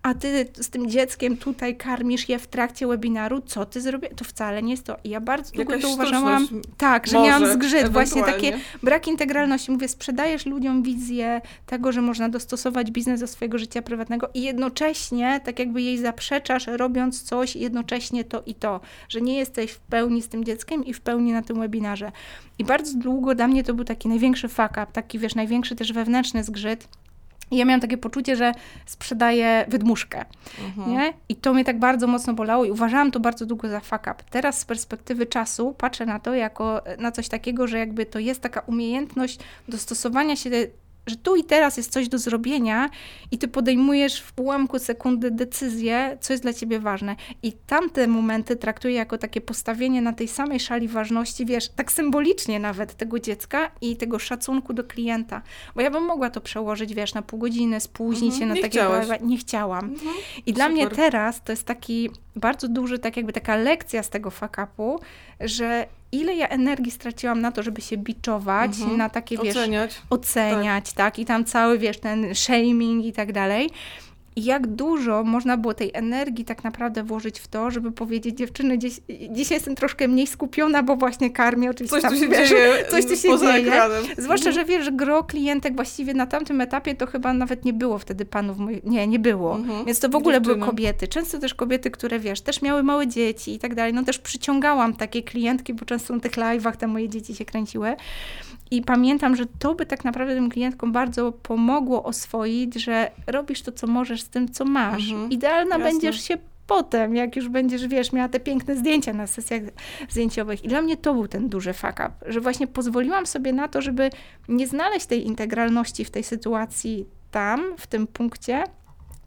a ty z tym dzieckiem tutaj karmisz je w trakcie webinaru, co ty zrobisz? To wcale nie jest to. I ja bardzo długo Jakaś to uważałam, tak, że może, miałam zgrzyt, właśnie takie brak integralności. Mówię, sprzedajesz ludziom wizję tego, że można dostosować biznes do swojego życia prywatnego i jednocześnie tak jakby jej zaprzeczasz, robiąc coś jednocześnie to i to, że nie jesteś w pełni z tym dzieckiem i w pełni na tym webinarze. I bardzo długo dla mnie to był taki największy fuck up, taki wiesz, największy też wewnętrzny zgrzyt. I ja miałam takie poczucie, że sprzedaję wydmuszkę. Mhm. Nie? I to mnie tak bardzo mocno bolało i uważałam to bardzo długo za fuck up. Teraz z perspektywy czasu patrzę na to jako na coś takiego, że jakby to jest taka umiejętność dostosowania się, że tu i teraz jest coś do zrobienia i ty podejmujesz w ułamku sekundy decyzję, co jest dla ciebie ważne. I tamte momenty traktuję jako takie postawienie na tej samej szali ważności, wiesz, tak symbolicznie nawet tego dziecka i tego szacunku do klienta. Bo ja bym mogła to przełożyć, wiesz, na pół godziny, spóźnić Mhm, się na nie takie... chciałaś. Nie chciałam. Mhm. I dla mnie Super. teraz to jest taki bardzo duży, tak jakby taka lekcja z tego fakapu, że ile ja energii straciłam na to, żeby się biczować, Mhm. na takie, wiesz, Oceniać. oceniać, tak. I tam cały, wiesz, ten shaming i tak dalej. I jak dużo można było tej energii tak naprawdę włożyć w to, żeby powiedzieć, dziewczyny, dziś, dzisiaj jestem troszkę mniej skupiona, bo właśnie karmię oczywiście. Coś tam, tu się wiesz, dzieje coś tu się poza dzieje. ekranem. Zwłaszcza, że wiesz, że gro klientek właściwie na tamtym etapie to chyba nawet nie było wtedy panów. Nie, nie było. Mhm. Więc to w ogóle były Dziewczyny. kobiety. Często też kobiety, które wiesz, też miały małe dzieci i tak dalej. No też przyciągałam takie klientki, bo często na tych live'ach te moje dzieci się kręciły. I pamiętam, że to by tak naprawdę tym klientkom bardzo pomogło oswoić, że robisz to, co możesz z tym, co masz. Mhm. Idealna Jasne. będziesz się potem, jak już będziesz, wiesz, miała te piękne zdjęcia na sesjach zdjęciowych. I dla mnie to był ten duży fuck up, że właśnie pozwoliłam sobie na to, żeby nie znaleźć tej integralności w tej sytuacji tam, w tym punkcie,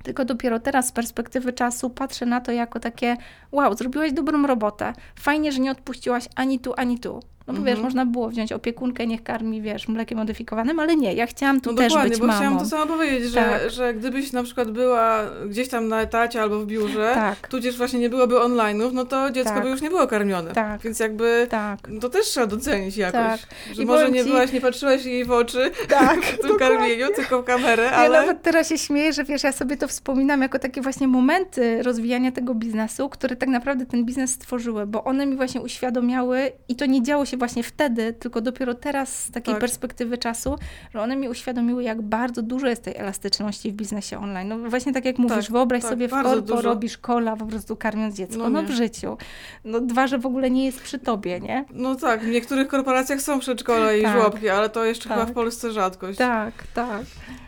tylko dopiero teraz z perspektywy czasu patrzę na to jako takie, wow, zrobiłaś dobrą robotę. Fajnie, że nie odpuściłaś ani tu, ani tu. No bo Mhm. wiesz, można było wziąć opiekunkę, niech karmi, wiesz, mlekiem modyfikowanym, ale nie, ja chciałam tu No też dokładnie, być bo mamą. chciałam to samo powiedzieć, że, Tak. że gdybyś na przykład była gdzieś tam na etacie albo w biurze, Tak, tudzież właśnie nie byłoby online'ów, no to dziecko Tak. by już nie było karmione. Tak. Więc jakby tak, to też trzeba docenić jakoś. Tak. Że I może powiem nie ci- byłaś, nie patrzyłaś jej w oczy [LAUGHS] tak. w tym karmieniu, tylko w kamerę, Ja ale... nawet teraz się śmieję, że wiesz, ja sobie to wspominam jako takie właśnie momenty rozwijania tego biznesu, które tak naprawdę ten biznes stworzyły, bo one mi właśnie uświadomiały i to nie działo się właśnie wtedy, tylko dopiero teraz z takiej Tak. perspektywy czasu, że one mi uświadomiły, jak bardzo dużo jest tej elastyczności w biznesie online. No właśnie tak jak mówisz, Tak, wyobraź tak, sobie w korpo dużo. robisz kola po prostu karmiąc dziecko. No No, w życiu. No dwa, że w ogóle nie jest przy tobie, nie? No tak, w niektórych korporacjach są przedszkola i Tak. żłobki, ale to jeszcze chyba Tak. w Polsce rzadkość. Tak, tak.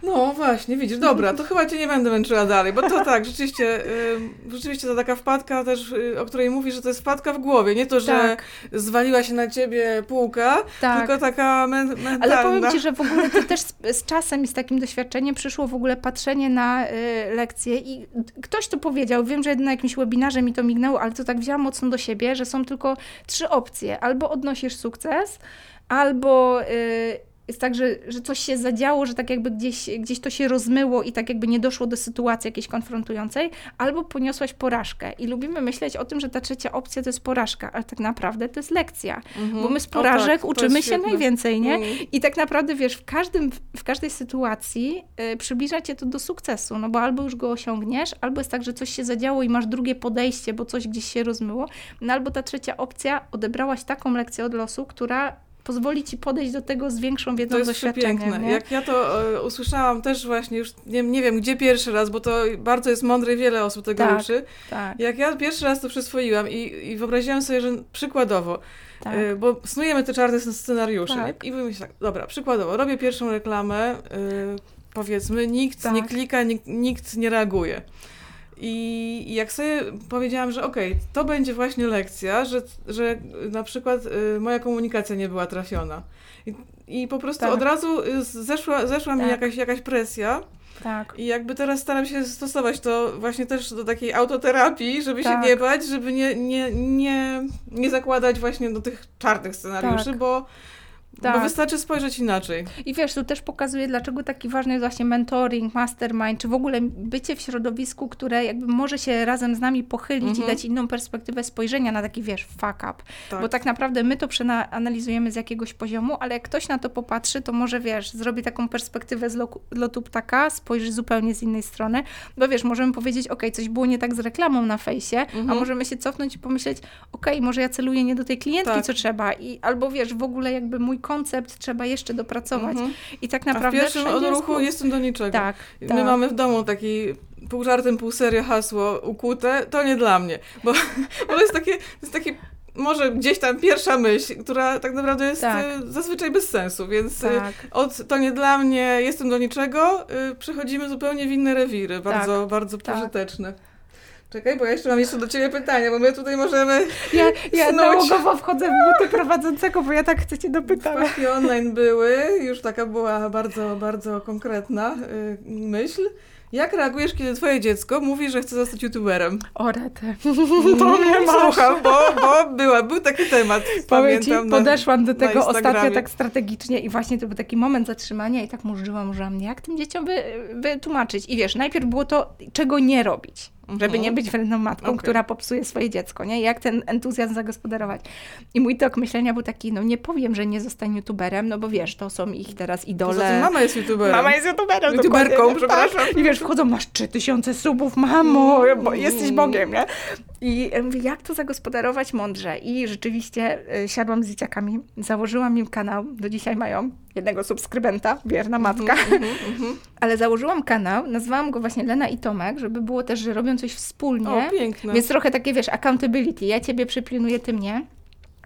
No właśnie, widzisz, dobra, to chyba cię nie będę męczyła dalej, bo to tak, rzeczywiście, ym, rzeczywiście to taka wpadka też, y, o której mówisz, że to jest wpadka w głowie, nie to, że Tak. zwaliła się na ciebie półka, Tak. tylko taka men- mentalna. Ale powiem Ci, że w ogóle to też z, z czasem i z takim doświadczeniem przyszło w ogóle patrzenie na y, lekcje i ktoś to powiedział, wiem, że na jakimś webinarze mi to mignęło, ale to tak wzięłam mocno do siebie, że są tylko trzy opcje. Albo odnosisz sukces, albo y, jest tak, że, że coś się zadziało, że tak jakby gdzieś, gdzieś to się rozmyło i tak jakby nie doszło do sytuacji jakiejś konfrontującej, albo poniosłaś porażkę. I lubimy myśleć o tym, że ta trzecia opcja to jest porażka, ale tak naprawdę to jest lekcja. Mhm. Bo my z porażek tak, uczymy się najwięcej, nie? Mm. I tak naprawdę, wiesz, w, każdym, w każdej sytuacji y, przybliża cię to do sukcesu, no bo albo już go osiągniesz, albo jest tak, że coś się zadziało i masz drugie podejście, bo coś gdzieś się rozmyło, no albo ta trzecia opcja, odebrałaś taką lekcję od losu, która pozwoli ci podejść do tego z większą wiedzą, To jest doświadczeniem. Nie? Jak ja to e, usłyszałam też właśnie, już nie, nie wiem gdzie pierwszy raz, bo to bardzo jest mądre i wiele osób tego Tak, uczy. Tak, Jak ja pierwszy raz to przyswoiłam i, i wyobraziłam sobie, że przykładowo, tak. e, bo snujemy te czarne scenariusze Tak. i wymyślę tak, dobra, przykładowo, robię pierwszą reklamę, e, powiedzmy, nikt Tak. nie klika, nikt, nikt nie reaguje. I i jak sobie powiedziałam, że okej, to będzie właśnie lekcja, że, że na przykład y, moja komunikacja nie była trafiona. I, i po prostu Tak. od razu y, zeszła, zeszła mi Tak. jakaś, jakaś presja tak. i jakby teraz staram się stosować to właśnie też do takiej autoterapii, żeby Tak. się nie bać, żeby nie, nie, nie, nie zakładać właśnie do tych czarnych scenariuszy, Tak. bo wystarczy spojrzeć inaczej. I wiesz, to też pokazuje, dlaczego taki ważny jest właśnie mentoring, mastermind, czy w ogóle bycie w środowisku, które jakby może się razem z nami pochylić Mhm. i dać inną perspektywę spojrzenia na taki, wiesz, fuck up. Tak. Bo tak naprawdę my to przeanalizujemy z jakiegoś poziomu, ale jak ktoś na to popatrzy, to może, wiesz, zrobi taką perspektywę z loku- lotu ptaka, spojrzy zupełnie z innej strony, bo wiesz, możemy powiedzieć, ok, coś było nie tak z reklamą na fejsie, a Mhm. możemy się cofnąć i pomyśleć, ok, może ja celuję nie do tej klientki, Tak. co trzeba, i albo wiesz, w ogóle jakby mój koncept trzeba jeszcze dopracować. Mhm. I tak A w naprawdę pierwszym jest odruchu plus. jestem do niczego. Tak, My tak. mamy w domu taki pół żartem, pół serio hasło ukute, to nie dla mnie. Bo, [LAUGHS] bo to jest takie, to jest takie może gdzieś tam pierwsza myśl, która tak naprawdę jest Tak. e, zazwyczaj bez sensu, więc e, Tak. od to nie dla mnie, jestem do niczego, e, przechodzimy zupełnie w inne rewiry, bardzo, bardzo tak. pożyteczne. Czekaj, bo ja jeszcze mam jeszcze do Ciebie pytanie, bo my tutaj możemy... Ja, ja nałogowo wchodzę w buty prowadzącego, bo ja tak chcę cię dopytać. Wpadki online były, już taka była bardzo, bardzo konkretna y, myśl. Jak reagujesz, kiedy twoje dziecko mówi, że chce zostać youtuberem? O rety. To mnie Słucham, bo, bo była, był taki temat, Powiem ci, pamiętam. podeszłam do tego ostatnio tak strategicznie i właśnie to był taki moment zatrzymania i tak murzyłam, murzyłam, jak tym dzieciom by, wytłumaczyć. I wiesz, najpierw było to, czego nie robić. Żeby Mhm. nie być wredną matką, Okej. która popsuje swoje dziecko, nie? Jak ten entuzjazm zagospodarować. I mój tok myślenia był taki, no nie powiem, że nie zostań youtuberem, no bo wiesz, to są ich teraz idole. mama jest youtuberem. Mama jest youtuberem. YouTuberką, dokładnie, przepraszam. Tak. I wiesz, wchodzą, masz 3000 subów, mamo, Mm. bo jesteś Bogiem, nie? I ja mówię, jak to zagospodarować mądrze? I rzeczywiście y, siadłam z dzieciakami, założyłam im kanał, do dzisiaj mają jednego subskrybenta, wierna matka, Mhm, mhm. [LAUGHS] ale założyłam kanał, nazwałam go właśnie Lena i Tomek, żeby było też, że robią coś wspólnie. O, piękne. Więc trochę takie, wiesz, accountability. Ja ciebie przypilnuję, ty mnie.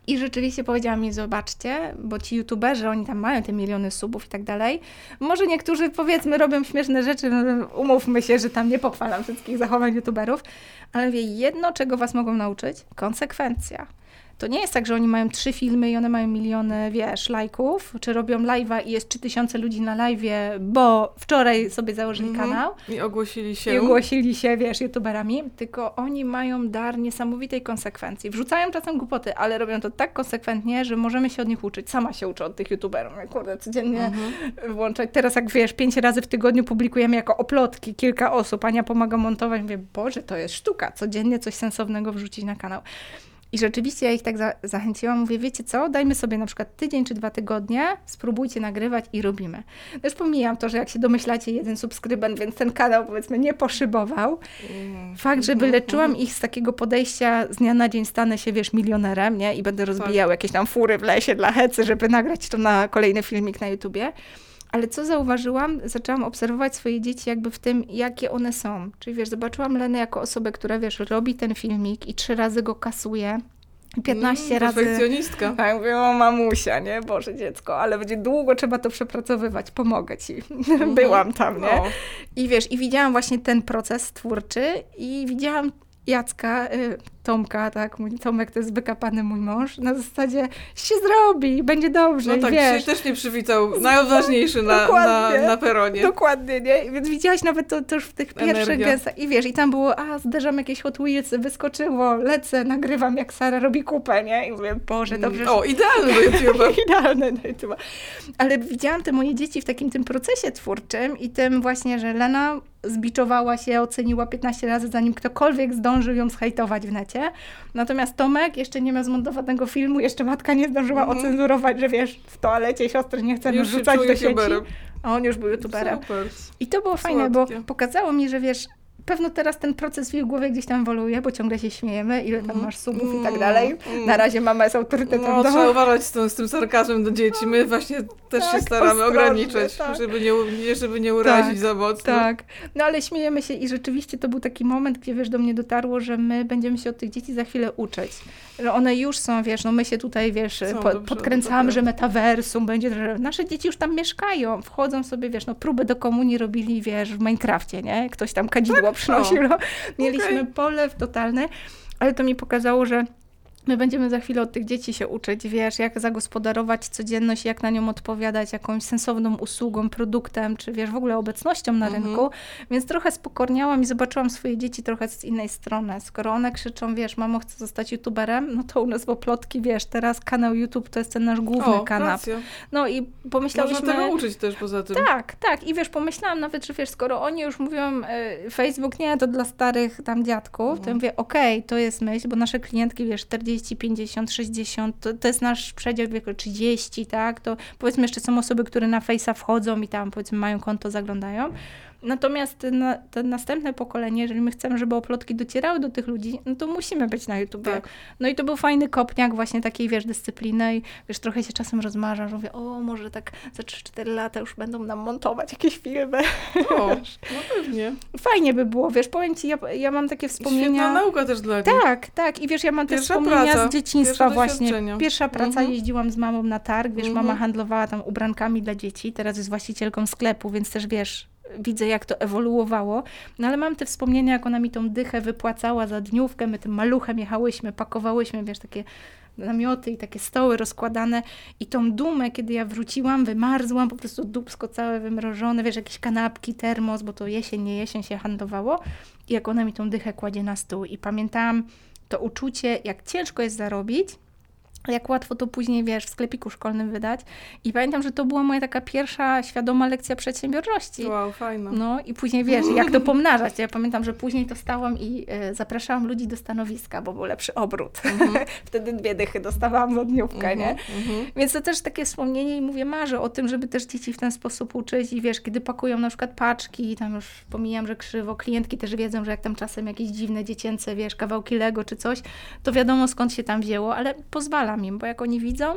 I rzeczywiście powiedziała mi, zobaczcie, bo ci youtuberzy, oni tam mają te miliony subów i tak dalej. Może niektórzy, powiedzmy, robią śmieszne rzeczy, no, umówmy się, że tam nie pochwalam wszystkich zachowań youtuberów, ale wie, jedno, czego was mogą nauczyć, konsekwencja. To nie jest tak, że oni mają trzy filmy i one mają miliony, wiesz, lajków, czy robią live'a i jest 3000 ludzi na live'ie, bo wczoraj sobie założyli Mhm. kanał I ogłosili się. i ogłosili się, wiesz, youtuberami, tylko oni mają dar niesamowitej konsekwencji. Wrzucają czasem głupoty, ale robią to tak konsekwentnie, że możemy się od nich uczyć. Sama się uczę od tych youtuberów. Ja, Kurde, codziennie Mhm. włączać. Teraz jak wiesz, pięć razy w tygodniu publikujemy jako oplotki kilka osób. Ania pomaga montować. Mówię, Boże, to jest sztuka. Codziennie coś sensownego wrzucić na kanał. I rzeczywiście ja ich tak za zachęciłam. Mówię, wiecie co, dajmy sobie na przykład tydzień czy dwa tygodnie, spróbujcie nagrywać i robimy. Też pomijam to, że jak się domyślacie, jeden subskrybent, więc ten kanał powiedzmy nie poszybował. Mm. Fakt, że wyleczyłam ich z takiego podejścia z dnia na dzień stanę się, wiesz, milionerem, nie? I będę rozbijał jakieś tam fury w lesie dla hecy, żeby nagrać to na kolejny filmik na YouTubie. Ale co zauważyłam? Zaczęłam obserwować swoje dzieci jakby w tym, jakie one są. Czyli wiesz, zobaczyłam Lenę jako osobę, która wiesz, robi ten filmik i trzy razy go kasuje. i 15 Mm, razy. Perfekcjonistka. Ja mówię, o mamusia, nie? Boże dziecko, ale będzie długo trzeba to przepracowywać, pomogę ci. [LAUGHS] Byłam tam, nie? O. I wiesz, i widziałam właśnie ten proces twórczy i widziałam Jacka, y, Tomka, tak, mój Tomek to jest wykapany mój mąż, na zasadzie się zrobi, będzie dobrze, No tak, wiesz. dzisiaj też nie przywitał najodważniejszy na, na, na peronie. Dokładnie, nie? Więc widziałaś nawet to, to już w tych pierwszych gestach. I wiesz, i tam było, a zderzam jakieś Hot Wheelsy, wyskoczyło, lecę, nagrywam jak Sara robi kupę, nie? I mówię, Boże, dobrze, O, idealny do YouTube'a. [LAUGHS] Idealne na YouTube. Ale widziałam te moje dzieci w takim tym procesie twórczym i tym właśnie, że Lena zbiczowała się, oceniła 15 razy, zanim ktokolwiek zdążył ją zhejtować w necie. Natomiast Tomek jeszcze nie miał zmontowanego filmu, jeszcze matka nie zdążyła Mhm. ocenzurować, że wiesz, w toalecie siostry nie chcemy Już czuł do sieci. youtuberem. A on już był youtuberem. Super. I to było fajne, bo Słodkie. pokazało mi, że wiesz, pewno teraz ten proces w jej głowie gdzieś tam ewoluuje, bo ciągle się śmiejemy, ile tam masz subów i tak Mm, dalej. mm. Na razie mama jest autorytetem No, do... trzeba uważać z tym, z tym sarkazmem do dzieci. My właśnie też się Tak, staramy ostrożnie, ograniczać, tak. żeby, nie, żeby nie urazić Tak, za mocno. Tak, no ale śmiejemy się i rzeczywiście to był taki moment, gdzie wiesz, do mnie dotarło, że my będziemy się od tych dzieci za chwilę uczyć. Że one już są, wiesz, no my się tutaj, wiesz, Są po, dobrze, podkręcamy, dobra. że metaversum będzie, że nasze dzieci już tam mieszkają, wchodzą sobie, wiesz, no próby do komunii robili, wiesz, w Minecrafcie, nie? Ktoś tam kadzidło przynosił, no. Mieliśmy Okej. polew totalny, ale to mi pokazało, że My będziemy za chwilę od tych dzieci się uczyć, wiesz, jak zagospodarować codzienność, jak na nią odpowiadać jakąś sensowną usługą, produktem, czy wiesz, w ogóle obecnością na Mhm. rynku. Więc trochę spokorniałam i zobaczyłam swoje dzieci trochę z innej strony. Skoro one krzyczą, wiesz, mamo, chcę zostać youtuberem, no to u nas w Oplotki, wiesz, teraz kanał YouTube to jest ten nasz główny O, kanał. No i pomyślałyśmy... Można tego uczyć też poza tym. Tak, tak. I wiesz, pomyślałam nawet, że wiesz, skoro oni już mówią, y, Facebook nie, to dla starych tam dziadków, to ja mówię, okej, to jest myśl, bo nasze klientki, wiesz, 40, 50, 60, to, to jest nasz przedział wieku 30, tak? To powiedzmy jeszcze są osoby, które na Face'a wchodzą i tam powiedzmy mają konto, zaglądają. Natomiast na, to następne pokolenie, jeżeli my chcemy, żeby oplotki docierały do tych ludzi, no to musimy być na YouTube. Tak. No i to był fajny kopniak właśnie takiej, wiesz, dyscypliny i wiesz, trochę się czasem rozmarza, że mówię, o, może tak za 3-4 lata już będą nam montować jakieś filmy. O, no [LAUGHS] pewnie. Fajnie by było, wiesz, powiem ci, ja, ja mam takie Świetna wspomnienia... nauka też dla nich. Tak, tak. I wiesz, ja mam Pierwsza wspomnienia praca, z dzieciństwa pierwsze właśnie. Pierwsza praca, Mhm. jeździłam z mamą na targ, wiesz, Mhm. mama handlowała tam ubrankami dla dzieci, teraz jest właścicielką sklepu, więc też wiesz, widzę jak to ewoluowało. No ale mam te wspomnienia, jak ona mi tą dychę wypłacała za dniówkę, my tym maluchem jechałyśmy, pakowałyśmy, wiesz, takie namioty i takie stoły rozkładane. I tą dumę, kiedy ja wróciłam, wymarzłam, po prostu dubsko całe wymrożone, wiesz, jakieś kanapki, termos, bo to jesień, nie jesień się handlowało. I jak ona mi tą dychę kładzie na stół. I pamiętałam to uczucie, jak ciężko jest zarobić, jak łatwo to później, wiesz, w sklepiku szkolnym wydać. I pamiętam, że to była moja taka pierwsza świadoma lekcja przedsiębiorczości. Wow, fajna. No i później wiesz, jak to [LAUGHS] pomnażać. Ja pamiętam, że później to stałam i e, zapraszałam ludzi do stanowiska, bo był lepszy obrót. [LAUGHS] Wtedy dwie dychy dostawałam za dniówkę, nie? Mhm. Więc to też takie wspomnienie i mówię, marzę o tym, żeby też dzieci w ten sposób uczyć i wiesz, kiedy pakują na przykład paczki, tam już pomijam, że krzywo, klientki też wiedzą, że jak tam czasem jakieś dziwne dziecięce, wiesz, kawałki Lego czy coś, to wiadomo skąd się tam wzięło, ale pozwalam bo jak oni widzą,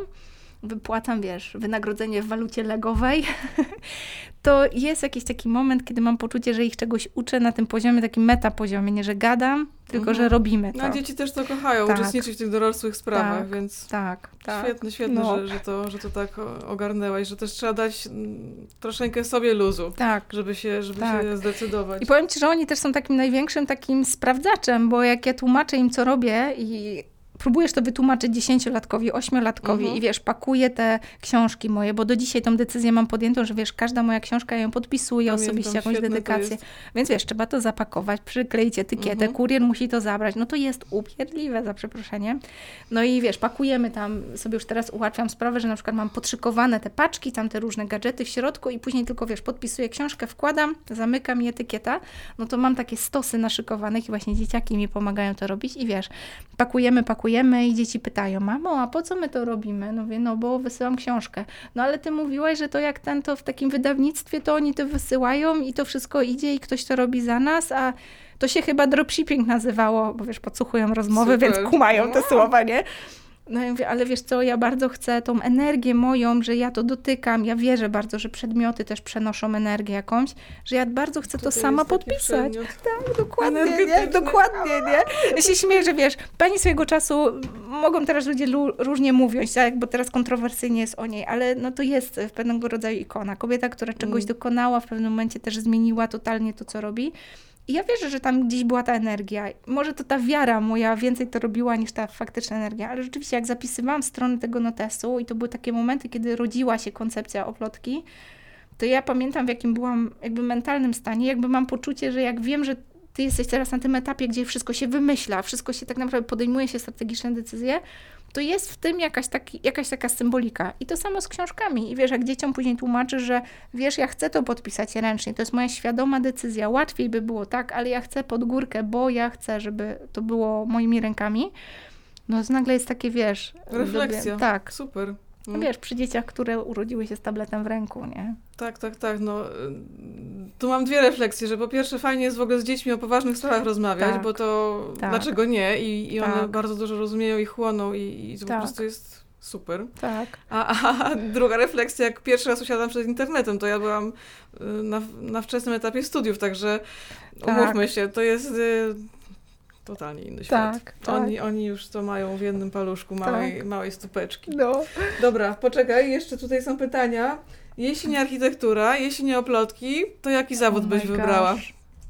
wypłacam, wiesz, wynagrodzenie w walucie legowej, [LAUGHS] to jest jakiś taki moment, kiedy mam poczucie, że ich czegoś uczę na tym poziomie, takim metapoziomie, nie że gadam, tylko Mhm. że robimy to. No, a dzieci też to kochają, Tak. uczestniczyć w tych dorosłych sprawach, Tak, więc Tak, tak. świetne, świetne, No. że, że, to, że to tak ogarnęłaś, że też trzeba dać mm, troszeczkę sobie luzu, Tak. żeby się, żeby Tak. się zdecydować. I powiem Ci, że oni też są takim największym takim sprawdzaczem, bo jak ja tłumaczę im, co robię i próbujesz to wytłumaczyć dziesięciolatkowi, ośmiolatkowi Mhm. i wiesz, pakuję te książki moje, bo do dzisiaj tą decyzję mam podjętą, że wiesz, każda moja książka, ja ją podpisuję Pamiętam, osobiście, jakąś dedykację. Więc wiesz, trzeba to zapakować, przykleić etykietę, Mhm. kurier musi to zabrać. No to jest upierdliwe, za przeproszeniem. No i wiesz, pakujemy tam, sobie już teraz ułatwiam sprawę, że na przykład mam podszykowane te paczki, tam te różne gadżety w środku i później tylko, wiesz, podpisuję książkę, wkładam, zamykam i etykieta. No to mam takie stosy naszykowanych i właśnie dzieciaki mi pomagają to robić i wiesz, pakujemy, pakujemy i dzieci pytają, mamo, a po co my to robimy? No mówię, no bo wysyłam książkę. No ale ty mówiłaś, że to jak ten, to w takim wydawnictwie, to oni to wysyłają i to wszystko idzie i ktoś to robi za nas, a to się chyba dropshipping nazywało, bo wiesz, podsłuchują rozmowy, Super. więc kumają te Wow. słowa, nie? No ja mówię, ale wiesz co, ja bardzo chcę tą energię moją, że ja to dotykam, ja wierzę bardzo, że przedmioty też przenoszą energię jakąś, że ja bardzo chcę to, Tutaj sama jest taki podpisać. Tak, dokładnie, nie? Dokładnie, nie? Ja się śmieję, że wiesz, pani swojego czasu, mogą teraz ludzie lu- różnie mówić, tak? bo teraz kontrowersyjnie jest o niej, ale no to jest pewnego rodzaju ikona. Kobieta, która czegoś Mm. dokonała, w pewnym momencie też zmieniła totalnie to, co robi. I ja wierzę, że tam gdzieś była ta energia. Może to ta wiara moja więcej to robiła niż ta faktyczna energia, ale rzeczywiście jak zapisywałam strony tego notesu i to były takie momenty, kiedy rodziła się koncepcja oplotki, to ja pamiętam w jakim byłam jakby mentalnym stanie, jakby mam poczucie, że jak wiem, że ty jesteś teraz na tym etapie, gdzie wszystko się wymyśla, wszystko się tak naprawdę podejmuje się strategiczne decyzje, to jest w tym jakaś, taki, jakaś taka symbolika. I to samo z książkami. I wiesz, jak dzieciom później tłumaczysz, że wiesz, ja chcę to podpisać ręcznie, to jest moja świadoma decyzja, łatwiej by było, tak, ale ja chcę pod górkę, bo ja chcę, żeby to było moimi rękami. No to nagle jest takie, wiesz... Refleksja. lubię- Tak. Super. No wiesz, przy dzieciach, które urodziły się z tabletem w ręku, nie? Tak, tak, tak. No, y, tu mam dwie refleksje, że po pierwsze fajnie jest w ogóle z dziećmi o poważnych sprawach rozmawiać, Tak. bo to Tak. dlaczego nie? I, i one Tak. bardzo dużo rozumieją i chłoną i, i to Tak. po prostu jest super. Tak. A, a, a druga refleksja, jak pierwszy raz usiadłam przed internetem, to ja byłam y, na, na wczesnym etapie studiów, także Tak. umówmy się, to jest y, totalnie inny świat. Tak, tak. Oni, oni już to mają w jednym paluszku, małej, małej stupeczki. No. Dobra, poczekaj, jeszcze tutaj są pytania. Jeśli nie architektura, jeśli nie oplotki, to jaki zawód Oh byś my wybrała?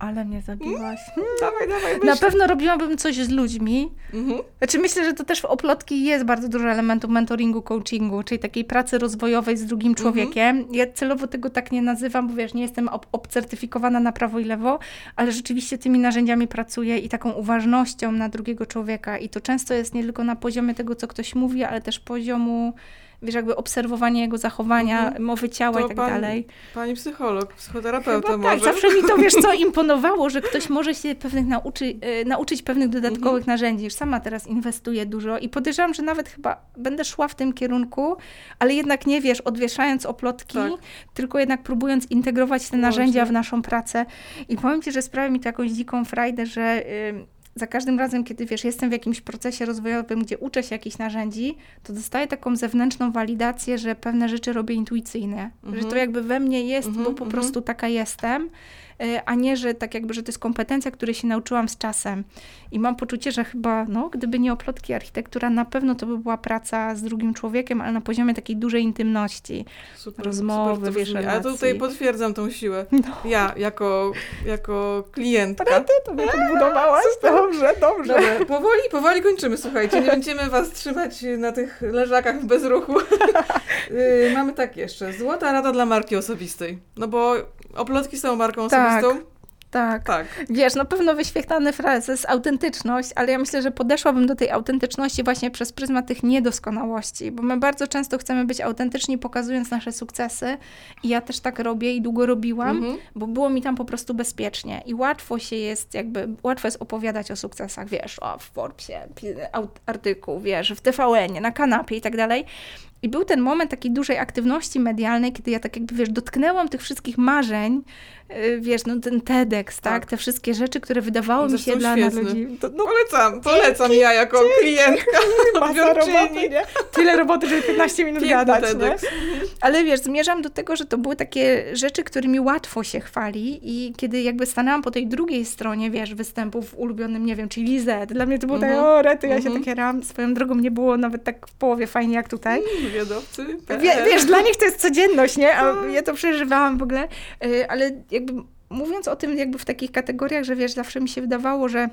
Ale mnie zabiłaś. Dawaj, dawaj, Na pewno robiłabym coś z ludźmi. Mhm. Znaczy myślę, że to też w oplotki jest bardzo dużo elementów mentoringu, coachingu, czyli takiej pracy rozwojowej z drugim człowiekiem. Ja celowo tego tak nie nazywam, bo wiesz, nie jestem ob- obcertyfikowana na prawo i lewo, ale rzeczywiście tymi narzędziami pracuję i taką uważnością na drugiego człowieka. I to często jest nie tylko na poziomie tego, co ktoś mówi, ale też poziomu, wiesz, jakby obserwowania jego zachowania, Mhm. mowy ciała To i tak dalej. Pani psycholog, psychoterapeuta Chyba może. tak, zawsze mi to, wiesz co, [LAUGHS] imponowało, że ktoś może się pewnych nauczy, e, nauczyć pewnych dodatkowych Mhm. narzędzi. Już sama teraz inwestuję dużo i podejrzewam, że nawet chyba będę szła w tym kierunku, ale jednak nie, wiesz, odwieszając oplotki, Tak. tylko jednak próbując integrować te narzędzia w naszą pracę. I powiem Ci, że sprawia mi to jakąś dziką frajdę, że... ym, za każdym razem, kiedy wiesz, jestem w jakimś procesie rozwojowym, gdzie uczę się jakichś narzędzi, to dostaję taką zewnętrzną walidację, że pewne rzeczy robię intuicyjnie. Że Mhm. to jakby we mnie jest, Mhm, bo po mhm. prostu taka jestem, a nie, że tak jakby, że to jest kompetencja, której się nauczyłam z czasem. I mam poczucie, że chyba, no, gdyby nie oplotki architektura, na pewno to by była praca z drugim człowiekiem, ale na poziomie takiej dużej intymności. Super, rozmowy, super wiesz. Ale relacji. tutaj potwierdzam tą siłę. No. Ja, jako, jako klientka. to mnie podbudowałaś? Dobrze, dobrze. Dobra, powoli, powoli kończymy, słuchajcie. Nie będziemy was trzymać na tych leżakach bez ruchu. Yy, [LAUGHS] Mamy tak jeszcze. Złota rada dla marki osobistej. No bo oplotki są marką Tak. osobistą. Tak. Tak. Wiesz, na pewno wyświetlany frazes autentyczność, ale ja myślę, że podeszłabym do tej autentyczności właśnie przez pryzmat tych niedoskonałości, bo my bardzo często chcemy być autentyczni, pokazując nasze sukcesy i ja też tak robię i długo robiłam, Mhm. bo było mi tam po prostu bezpiecznie i łatwo się jest jakby, łatwo jest opowiadać o sukcesach, wiesz, o, w Forbesie, artykuł, wiesz, w TVN-ie, na kanapie i tak dalej. I był ten moment takiej dużej aktywności medialnej, kiedy ja tak jakby, wiesz, dotknęłam tych wszystkich marzeń, wiesz, no ten TEDx, tak, Tak. te wszystkie rzeczy, które wydawały mi się dla nas ludzi. To, no, Polecam, polecam ja jako klientka, [LAUGHS] masa roboty, nie? Tyle roboty, żeby 15 minut Piękny gadać, nie? Ale wiesz, zmierzam do tego, że to były takie rzeczy, którymi łatwo się chwali i kiedy jakby stanęłam po tej drugiej stronie, wiesz, występów w ulubionym, nie wiem, czyli Lizet, dla mnie to było Mhm. tak, o rety, ja się Mhm. takie ram, swoją drogą nie było nawet tak w połowie fajnie jak tutaj. Wywiadowcy. Wie, wiesz, dla nich to jest codzienność, nie? A ja to przeżywałam w ogóle, Y, ale jakby mówiąc o tym jakby w takich kategoriach, że wiesz, zawsze mi się wydawało, że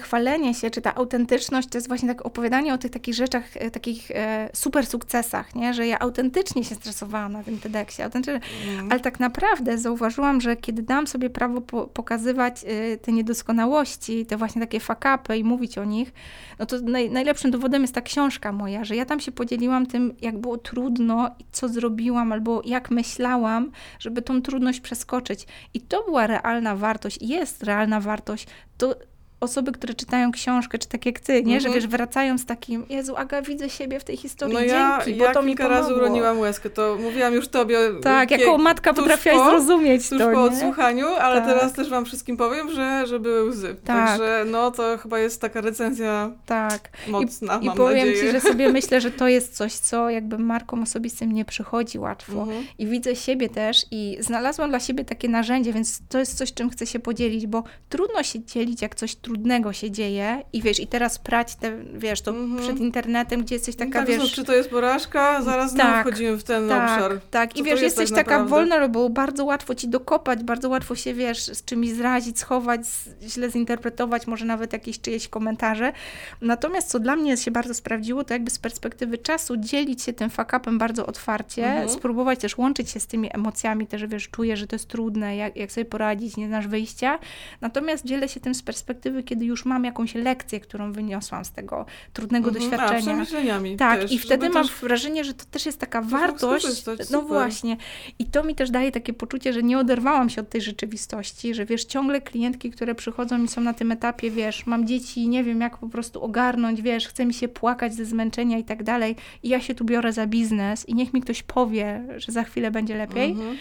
chwalenie się, czy ta autentyczność, to jest właśnie tak opowiadanie o tych takich rzeczach, y, takich e, super sukcesach, nie? Że ja autentycznie się stresowałam na tym TEDxie, autentycznie, Mhm. ale tak naprawdę zauważyłam, że kiedy dam sobie prawo po, pokazywać te niedoskonałości, te właśnie takie fakapy i mówić o nich, no to naj, najlepszym dowodem jest ta książka moja, że ja tam się podzieliłam tym, jak było trudno i co zrobiłam, albo jak myślałam, żeby tą trudność przeskoczyć. I to była realna wartość, jest realna wartość. To osoby, które czytają książkę, czy tak jak ty, nie? Że Mhm. wiesz, wracają z takim, Jezu, Aga, widzę siebie w tej historii, No ja, dzięki, bo ja to mi pomogło. razy uroniłam łezkę, to mówiłam już tobie. Tak, kie- jako matka potrafiłaś po- zrozumieć Tuż to, po nie? odsłuchaniu, ale Tak. teraz też wam wszystkim powiem, że, że były łzy. Tak. Także no to chyba jest taka recenzja Tak. mocna, I mam powiem nadzieję. ci, że sobie [LAUGHS] myślę, że to jest coś, co jakby markom osobistym nie przychodzi łatwo. Mhm. I widzę siebie też i znalazłam dla siebie takie narzędzie, więc to jest coś, czym chcę się podzielić, bo trudno się dzielić, jak coś trudnego się dzieje i wiesz, i teraz prać te, wiesz, to Mhm. przed internetem, gdzie jesteś taka, tak, wiesz... znów, czy to jest porażka? Zaraz Tak, wchodzimy w ten tak, obszar. tak. Co I wiesz, jest jesteś tak taka vulnerable, bardzo łatwo ci dokopać, bardzo łatwo się, wiesz, z czymś zrazić, schować, źle zinterpretować, może nawet jakieś czyjeś komentarze. Natomiast co dla mnie się bardzo sprawdziło, to jakby z perspektywy czasu dzielić się tym fakapem bardzo otwarcie, Mhm. spróbować też łączyć się z tymi emocjami, też, wiesz, czuję, że to jest trudne, jak, jak sobie poradzić, nie znasz wyjścia. Natomiast dzielę się tym z perspektywy, kiedy już mam jakąś lekcję, którą wyniosłam z tego trudnego Mhm. A, doświadczenia. przemyśleniami Tak, też, i wtedy mam też- wrażenie, że to też jest taka wartość. skorzystać, No super. właśnie. I to mi też daje takie poczucie, że nie oderwałam się od tej rzeczywistości, że wiesz, ciągle klientki, które przychodzą i są na tym etapie, wiesz, mam dzieci, nie wiem jak po prostu ogarnąć, wiesz, chce mi się płakać ze zmęczenia i tak dalej. I ja się tu biorę za biznes i niech mi ktoś powie, że za chwilę będzie lepiej. Mhm.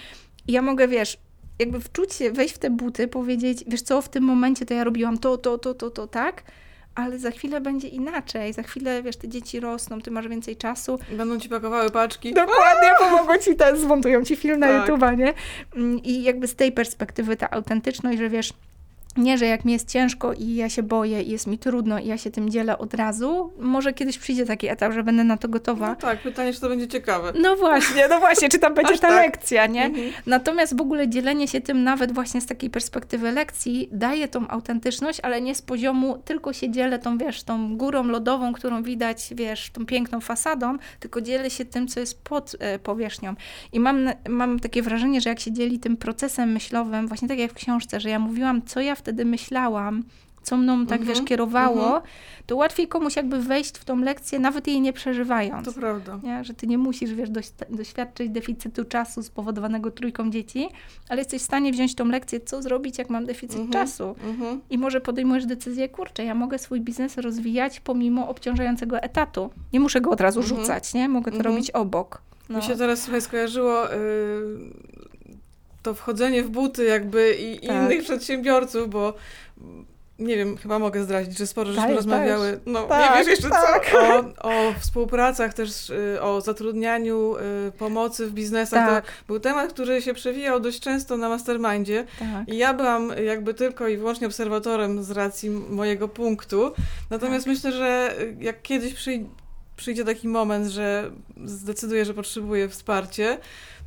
I ja mogę, wiesz, jakby wczuć się, wejść w te buty, powiedzieć, wiesz co, w tym momencie to ja robiłam to, to, to, to, to, tak, ale za chwilę będzie inaczej. Za chwilę, wiesz, te dzieci rosną, ty masz więcej czasu. Będą ci pakowały paczki. Dokładnie, pomogło ci ten, zmontują ci film na Tak. YouTube, nie? Mm, I jakby z tej perspektywy ta autentyczność, że wiesz, nie, że jak mi jest ciężko i ja się boję i jest mi trudno i ja się tym dzielę od razu, może kiedyś przyjdzie taki etap, że będę na to gotowa. No tak, pytanie, czy to będzie ciekawe. No właśnie, no [LAUGHS] właśnie, czy tam będzie ta tak. lekcja, nie? Mhm. Natomiast w ogóle dzielenie się tym nawet właśnie z takiej perspektywy lekcji daje tą autentyczność, ale nie z poziomu tylko się dzielę tą, wiesz, tą górą lodową, którą widać, wiesz, tą piękną fasadą, tylko dzielę się tym, co jest pod e, powierzchnią. I mam, mam takie wrażenie, że jak się dzieli tym procesem myślowym, właśnie tak jak w książce, że ja mówiłam, co ja wtedy myślałam, co mną tak, Mhm, wiesz, kierowało, mhm. to łatwiej komuś jakby wejść w tą lekcję, nawet jej nie przeżywając. To prawda. Nie? Że ty nie musisz, wiesz, doś- doświadczyć deficytu czasu spowodowanego trójką dzieci, ale jesteś w stanie wziąć tą lekcję, co zrobić, jak mam deficyt Mhm. czasu. Mhm. I może podejmujesz decyzję, kurczę, ja mogę swój biznes rozwijać pomimo obciążającego etatu. Nie muszę go od razu Mhm. rzucać, nie? Mogę to Mhm. robić obok. No. Mi się teraz słuchaj, skojarzyło y, to wchodzenie w buty jakby i Tak. innych przedsiębiorców, bo nie wiem, chyba mogę zdradzić, że sporo żeśmy Dajesz, rozmawiały. No Tak, nie wiesz jeszcze tak. co? O, o współpracach też, y, o zatrudnianiu, y, pomocy w biznesach. Tak. To był temat, który się przewijał dość często na mastermindzie. Tak. I ja byłam jakby tylko i wyłącznie obserwatorem z racji mojego punktu. Natomiast Tak. myślę, że jak kiedyś przyj- przyjdzie taki moment, że zdecyduję, że potrzebuję wsparcie,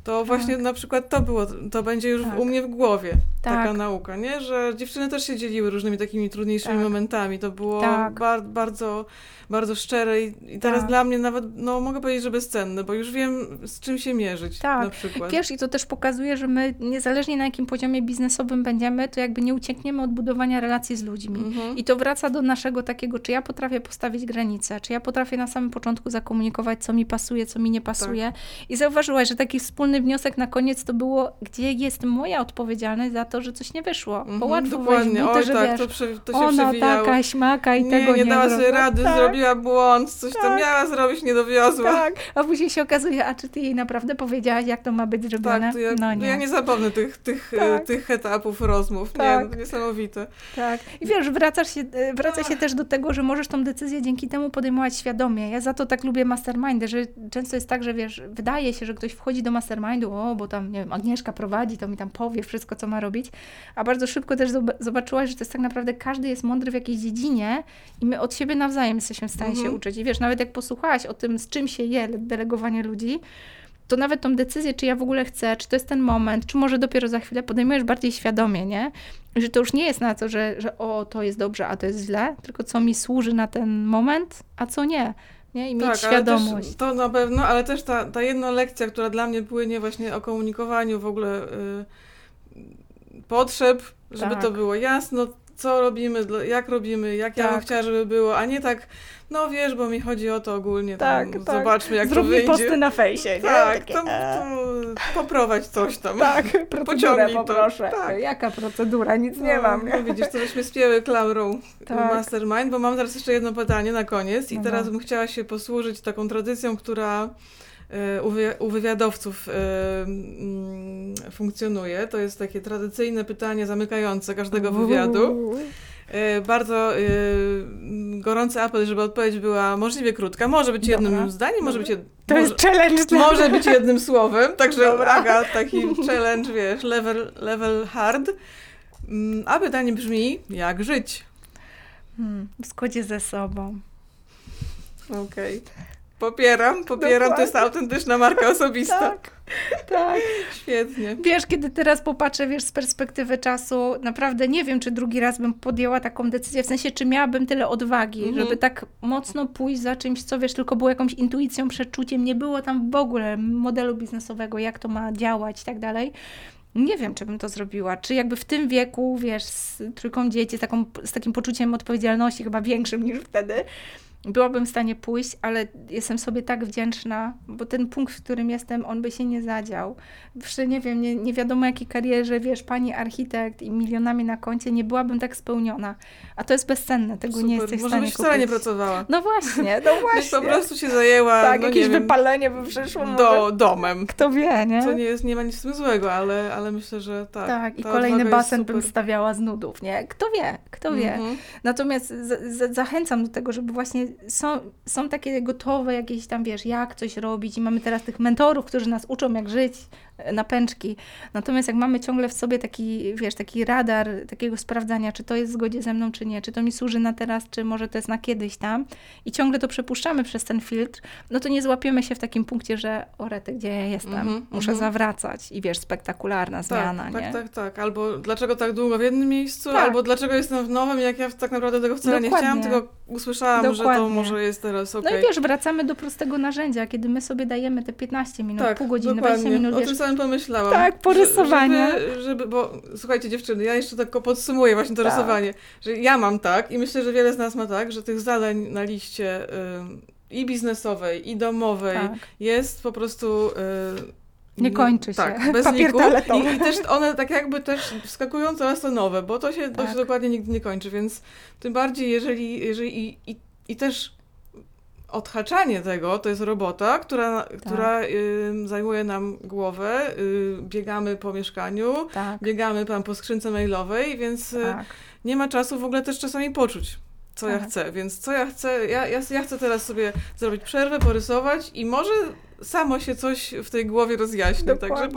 to właśnie na przykład to było, to będzie już Tak. u mnie w głowie taka Tak. nauka, nie? Że dziewczyny też się dzieliły różnymi takimi trudniejszymi Tak. momentami. To było Tak. bar- bardzo, bardzo szczere i, i teraz Tak. dla mnie nawet, no mogę powiedzieć, że bezcenne, bo już wiem z czym się mierzyć Tak. na przykład. Wiesz, i to też pokazuje, że my, niezależnie na jakim poziomie biznesowym będziemy, to jakby nie uciekniemy od budowania relacji z ludźmi. Mhm. I to wraca do naszego takiego, czy ja potrafię postawić granice, czy ja potrafię na samym początku zakomunikować, co mi pasuje, co mi nie pasuje. Tak. I zauważyłaś, że taki wspólny wniosek na koniec to było, gdzie jest moja odpowiedzialność za to, że coś nie wyszło. Bo Mhm, łatwo dokładnie. w butę, Oj, że tak, wiesz, to, prze, to się ona przewijało. taka śmaka i nie, tego nie nie dała sobie rady, tak, zrobiła błąd, coś tam Tak. miała zrobić, nie dowiozła. Tak, a później się okazuje, a czy ty jej naprawdę powiedziałaś, jak to ma być zrobione? Tak, ja, no nie. ja nie zapomnę tych, tych, Tak. e, tych etapów rozmów. Tak. Nie, niesamowite. Tak. I wiesz, wracasz się, e, wraca się też do tego, że możesz tą decyzję dzięki temu podejmować świadomie. Ja za to tak lubię mastermindy, że często jest tak, że wiesz, wydaje się, że ktoś wchodzi do mastermindu, o, bo tam, nie wiem, Agnieszka prowadzi, to mi tam powie wszystko, co ma robić, a bardzo szybko też zob- zobaczyłaś, że to jest tak naprawdę, każdy jest mądry w jakiejś dziedzinie i my od siebie nawzajem jesteśmy w stanie się Mhm. uczyć. I wiesz, nawet jak posłuchałaś o tym, z czym się je delegowanie ludzi, to nawet tą decyzję, czy ja w ogóle chcę, czy to jest ten moment, czy może dopiero za chwilę podejmujesz bardziej świadomie, nie? Że to już nie jest na to, że, że o, to jest dobrze, a to jest źle, tylko co mi służy na ten moment, a co nie. Nie? I mieć tak, świadomość. ale też, to na pewno, ale też ta, ta jedna lekcja, która dla mnie płynie właśnie o komunikowaniu w ogóle y, potrzeb, żeby Tak. to było jasno, co robimy, jak robimy, jak ja bym Tak. chciała, żeby było, a nie tak, no wiesz, bo mi chodzi o to ogólnie, Tak, tam, tak. zobaczmy jak Zrób to wyjdzie. posty na fejsie, nie? Tak, Takie, to, e, to poprowadź coś tam. Tak, [LAUGHS] procedurę Pociągnij to. poproszę. Tak. Jaka procedura? Nic nie No, mam. No widzisz, to żeśmy spięły klamrą Tak. Mastermind, bo mam teraz jeszcze jedno pytanie na koniec i No teraz no. bym chciała się posłużyć taką tradycją, która e, u wywiadowców e, mm, funkcjonuje. To jest takie tradycyjne pytanie zamykające każdego wywiadu. E, bardzo mm, gorący apel, żeby odpowiedź była możliwie krótka. Może być Dobra. jednym zdaniem, może być jed... To może... jest challenge dla Może być jednym słowem, także Dobra. Aga, taki challenge, wiesz, level, level hard. Mm, A pytanie brzmi, jak żyć? Hmm, w zgodzie ze sobą. Okej. Popieram, popieram, to jest Dokładnie. autentyczna marka osobista. Tak, tak. Świetnie. Wiesz, kiedy teraz popatrzę, wiesz, z perspektywy czasu, naprawdę nie wiem, czy drugi raz bym podjęła taką decyzję, w sensie, czy miałabym tyle odwagi, Mhm. żeby tak mocno pójść za czymś, co wiesz, tylko było jakąś intuicją, przeczuciem, nie było tam w ogóle modelu biznesowego, jak to ma działać i tak dalej. Nie wiem, czy bym to zrobiła. Czy jakby w tym wieku, wiesz, z trójką dzieci, z, taką, z takim poczuciem odpowiedzialności, chyba większym niż wtedy, byłabym w stanie pójść, ale jestem sobie tak wdzięczna, bo ten punkt, w którym jestem, on by się nie zadział. Przy, nie wiem, nie, nie wiadomo jakiej karierze, wiesz, pani architekt i milionami na koncie, nie byłabym tak spełniona. A to jest bezcenne, tego nie Super. jesteś w Może stanie byś wcale nie pracowała. No właśnie, no [LAUGHS] Byś właśnie. po prostu się zajęła tak, no, jakieś nie wiem, wypalenie by przyszło. do, domem. Kto wie, nie? Co nie, jest, nie ma nic w tym złego, ale, ale myślę, że tak. Tak, i kolejny basen bym stawiała z nudów, nie? Kto wie, kto wie. Mhm. Natomiast z, z, zachęcam do tego, żeby właśnie są, są takie gotowe jakieś tam, wiesz, jak coś robić i mamy teraz tych mentorów, którzy nas uczą, jak żyć napęczki. Natomiast jak mamy ciągle w sobie taki, wiesz, taki radar takiego sprawdzania, czy to jest w zgodzie ze mną, czy nie, czy to mi służy na teraz, czy może to jest na kiedyś tam i ciągle to przepuszczamy przez ten filtr, no to nie złapiemy się w takim punkcie, że o rety, gdzie ja jestem? Mhm, Muszę mhm. zawracać i wiesz, spektakularna zmiana, tak, nie? tak, tak, tak. Albo dlaczego tak długo w jednym miejscu, Tak. albo dlaczego jestem w nowym, jak ja tak naprawdę tego wcale nie Dokładnie. chciałam, tylko usłyszałam, że to Dokładnie. może jest teraz No okej. i wiesz, wracamy do prostego narzędzia, kiedy my sobie dajemy te 15 minut, tak, pół godziny, dokładnie. 20 minut, wiesz, samym pomyślałam. Tak, po rysowaniu. Żeby, żeby, bo słuchajcie dziewczyny, ja jeszcze tylko podsumuję właśnie to Tak. rysowanie, że ja mam tak i myślę, że wiele z nas ma tak, że tych zadań na liście ym, i biznesowej, i domowej tak. jest po prostu... y, Nie kończy się. Tak, [LAUGHS] bez Papier. I, I też one tak jakby też wskakują coraz to nowe, bo to się, Tak. się dokładnie nigdy nie kończy, więc tym bardziej jeżeli, jeżeli i, i, i też odhaczanie tego to jest robota, która, Tak. która y, zajmuje nam głowę, y, biegamy po mieszkaniu, Tak, biegamy tam po skrzynce mailowej, więc y, tak. nie ma czasu w ogóle też czasami poczuć, co ja Tak. chcę. Więc co ja chcę, ja, ja, ja chcę teraz sobie zrobić przerwę, porysować i może samo się coś w tej głowie rozjaśni, także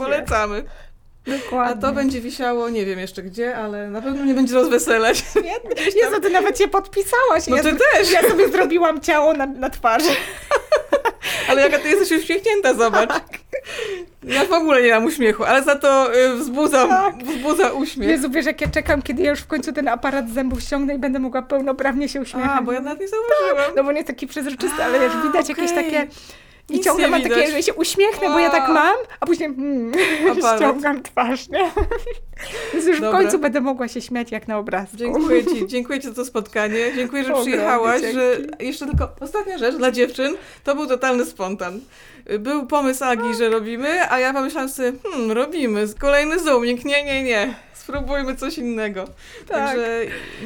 Dokładnie. A to będzie wisiało, nie wiem jeszcze gdzie, ale na pewno nie będzie rozweselać. Świetnie. Jezu, ty nawet się podpisałaś. No ja, ty zro- też, ja sobie zrobiłam ciało na, na twarzy. [LAUGHS] ale jaka ty jesteś uśmiechnięta, zobacz. Ja w ogóle nie mam uśmiechu, ale za to y, wzbudza, Tak. wzbudza uśmiech. Jezu, wiesz, jak ja czekam, kiedy ja już w końcu ten aparat zębów ściągnę i będę mogła pełnoprawnie się uśmiechać. A, bo ja nawet nie zauważyłam. No bo on jest taki przezroczysty, ale wiesz, widać jakieś okej. takie... I Nic ciągle mam takie, że się uśmiechnę, bo ja tak mam, a później mm, Aparat. [LAUGHS] ściągam twarz, nie? [LAUGHS] Więc już Dobra. w końcu będę mogła się śmiać jak na obrazku. Dziękuję Ci, [LAUGHS] dziękuję Ci za to spotkanie. Dziękuję, że Ogromnie przyjechałaś. dzięki. Że... Jeszcze tylko ostatnia rzecz dla dziewczyn. To był totalny spontan. Był pomysł Agi, że robimy, a ja pomyślałam sobie, hmm, robimy. Kolejny zoomik. Nie, nie, nie. Spróbujmy coś innego. Tak. Także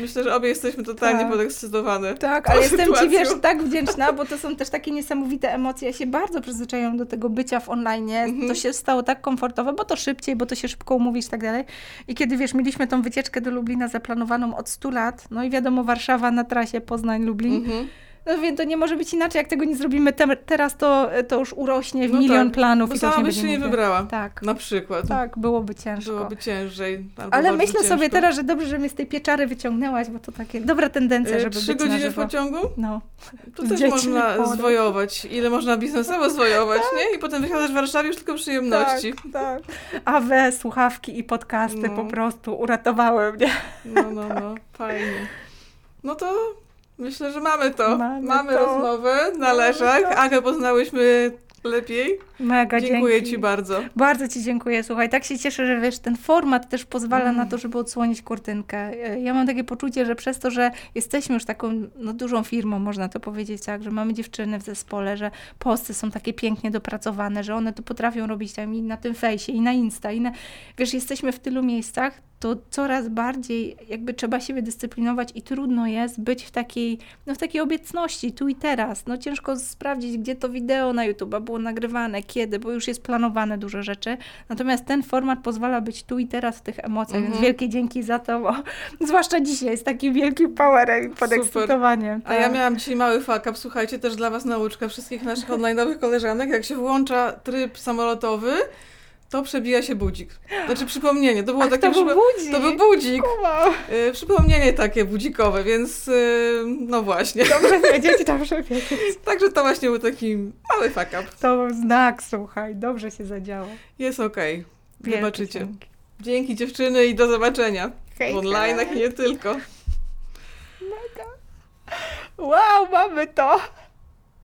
myślę, że obie jesteśmy totalnie Tak. podekscytowane. Tak, ale jestem sytuacją. Ci, wiesz, tak wdzięczna, [LAUGHS] bo to są też takie niesamowite emocje. Ja się bardzo przyzwyczaiłam do tego bycia w online. Mhm. To się stało tak komfortowe, bo to szybciej, bo to się szybko umówisz i tak dalej. I kiedy, wiesz, mieliśmy tą wycieczkę do Lublina zaplanowaną od 100 lat, no i wiadomo, Warszawa na trasie Poznań-Lublin, Mhm. No więc to nie może być inaczej, jak tego nie zrobimy te, teraz, to, to już urośnie w No milion tak, planów Bo i sama byś się nie nigdy. wybrała. Tak, Na przykład. tak, byłoby ciężko. Byłoby ciężej. Ale myślę sobie ciężko. teraz, że dobrze, że mnie z tej pieczary wyciągnęłaś, bo to takie dobra tendencja, Y, żeby Trzy być na godziny w pociągu? No. To Z też można zwojować. Ile można biznesowo [LAUGHS] zwojować, nie? I potem wysiadasz w Warszawie już tylko przyjemności. Tak, tak. A we słuchawki i podcasty No. po prostu uratowały mnie. No, no, no, fajnie. No to myślę, że mamy to. Mamy to. rozmowę na leżach. Agę poznałyśmy lepiej. Mega Dziękuję dzięki. Ci bardzo. Bardzo Ci dziękuję. Słuchaj, tak się cieszę, że wiesz, ten format też pozwala Mm. na to, żeby odsłonić kurtynkę. E, Ja mam takie poczucie, że przez to, że jesteśmy już taką no, dużą firmą, można to powiedzieć tak, że mamy dziewczyny w zespole, że posty są takie pięknie dopracowane, że one to potrafią robić tam i na tym fejsie, i na Insta, i na... Wiesz, jesteśmy w tylu miejscach, to coraz bardziej jakby trzeba siebie dyscyplinować i trudno jest być w takiej, no w takiej obecności, tu i teraz. No ciężko sprawdzić, gdzie to wideo na YouTube było nagrywane, kiedy, bo już jest planowane dużo rzeczy. Natomiast ten format pozwala być tu i teraz w tych emocjach, Mhm. więc wielkie dzięki za to, bo [LAUGHS] zwłaszcza dzisiaj jest takim wielkim powerem i podekscytowaniem. A ja tak. miałam dzisiaj mały fuck up. Słuchajcie, też dla Was nauczka wszystkich naszych [LAUGHS] online'owych koleżanek. Jak się włącza tryb samolotowy, to przebija się budzik. Znaczy przypomnienie. To było Ach, takie to był przypo- budzik. To był budzik. Wow. Y, przypomnienie takie budzikowe, więc y, no właśnie. Dobrze wiedzieć, dobrze wiedzieć. [LAUGHS] Także to właśnie był taki mały fuck up. To był znak, słuchaj, dobrze się zadziało. Jest okej. Wielkie Wybaczycie. dzięki. Dzięki dziewczyny i do zobaczenia. Hej, W online'ach i nie tylko. Wow, mamy to!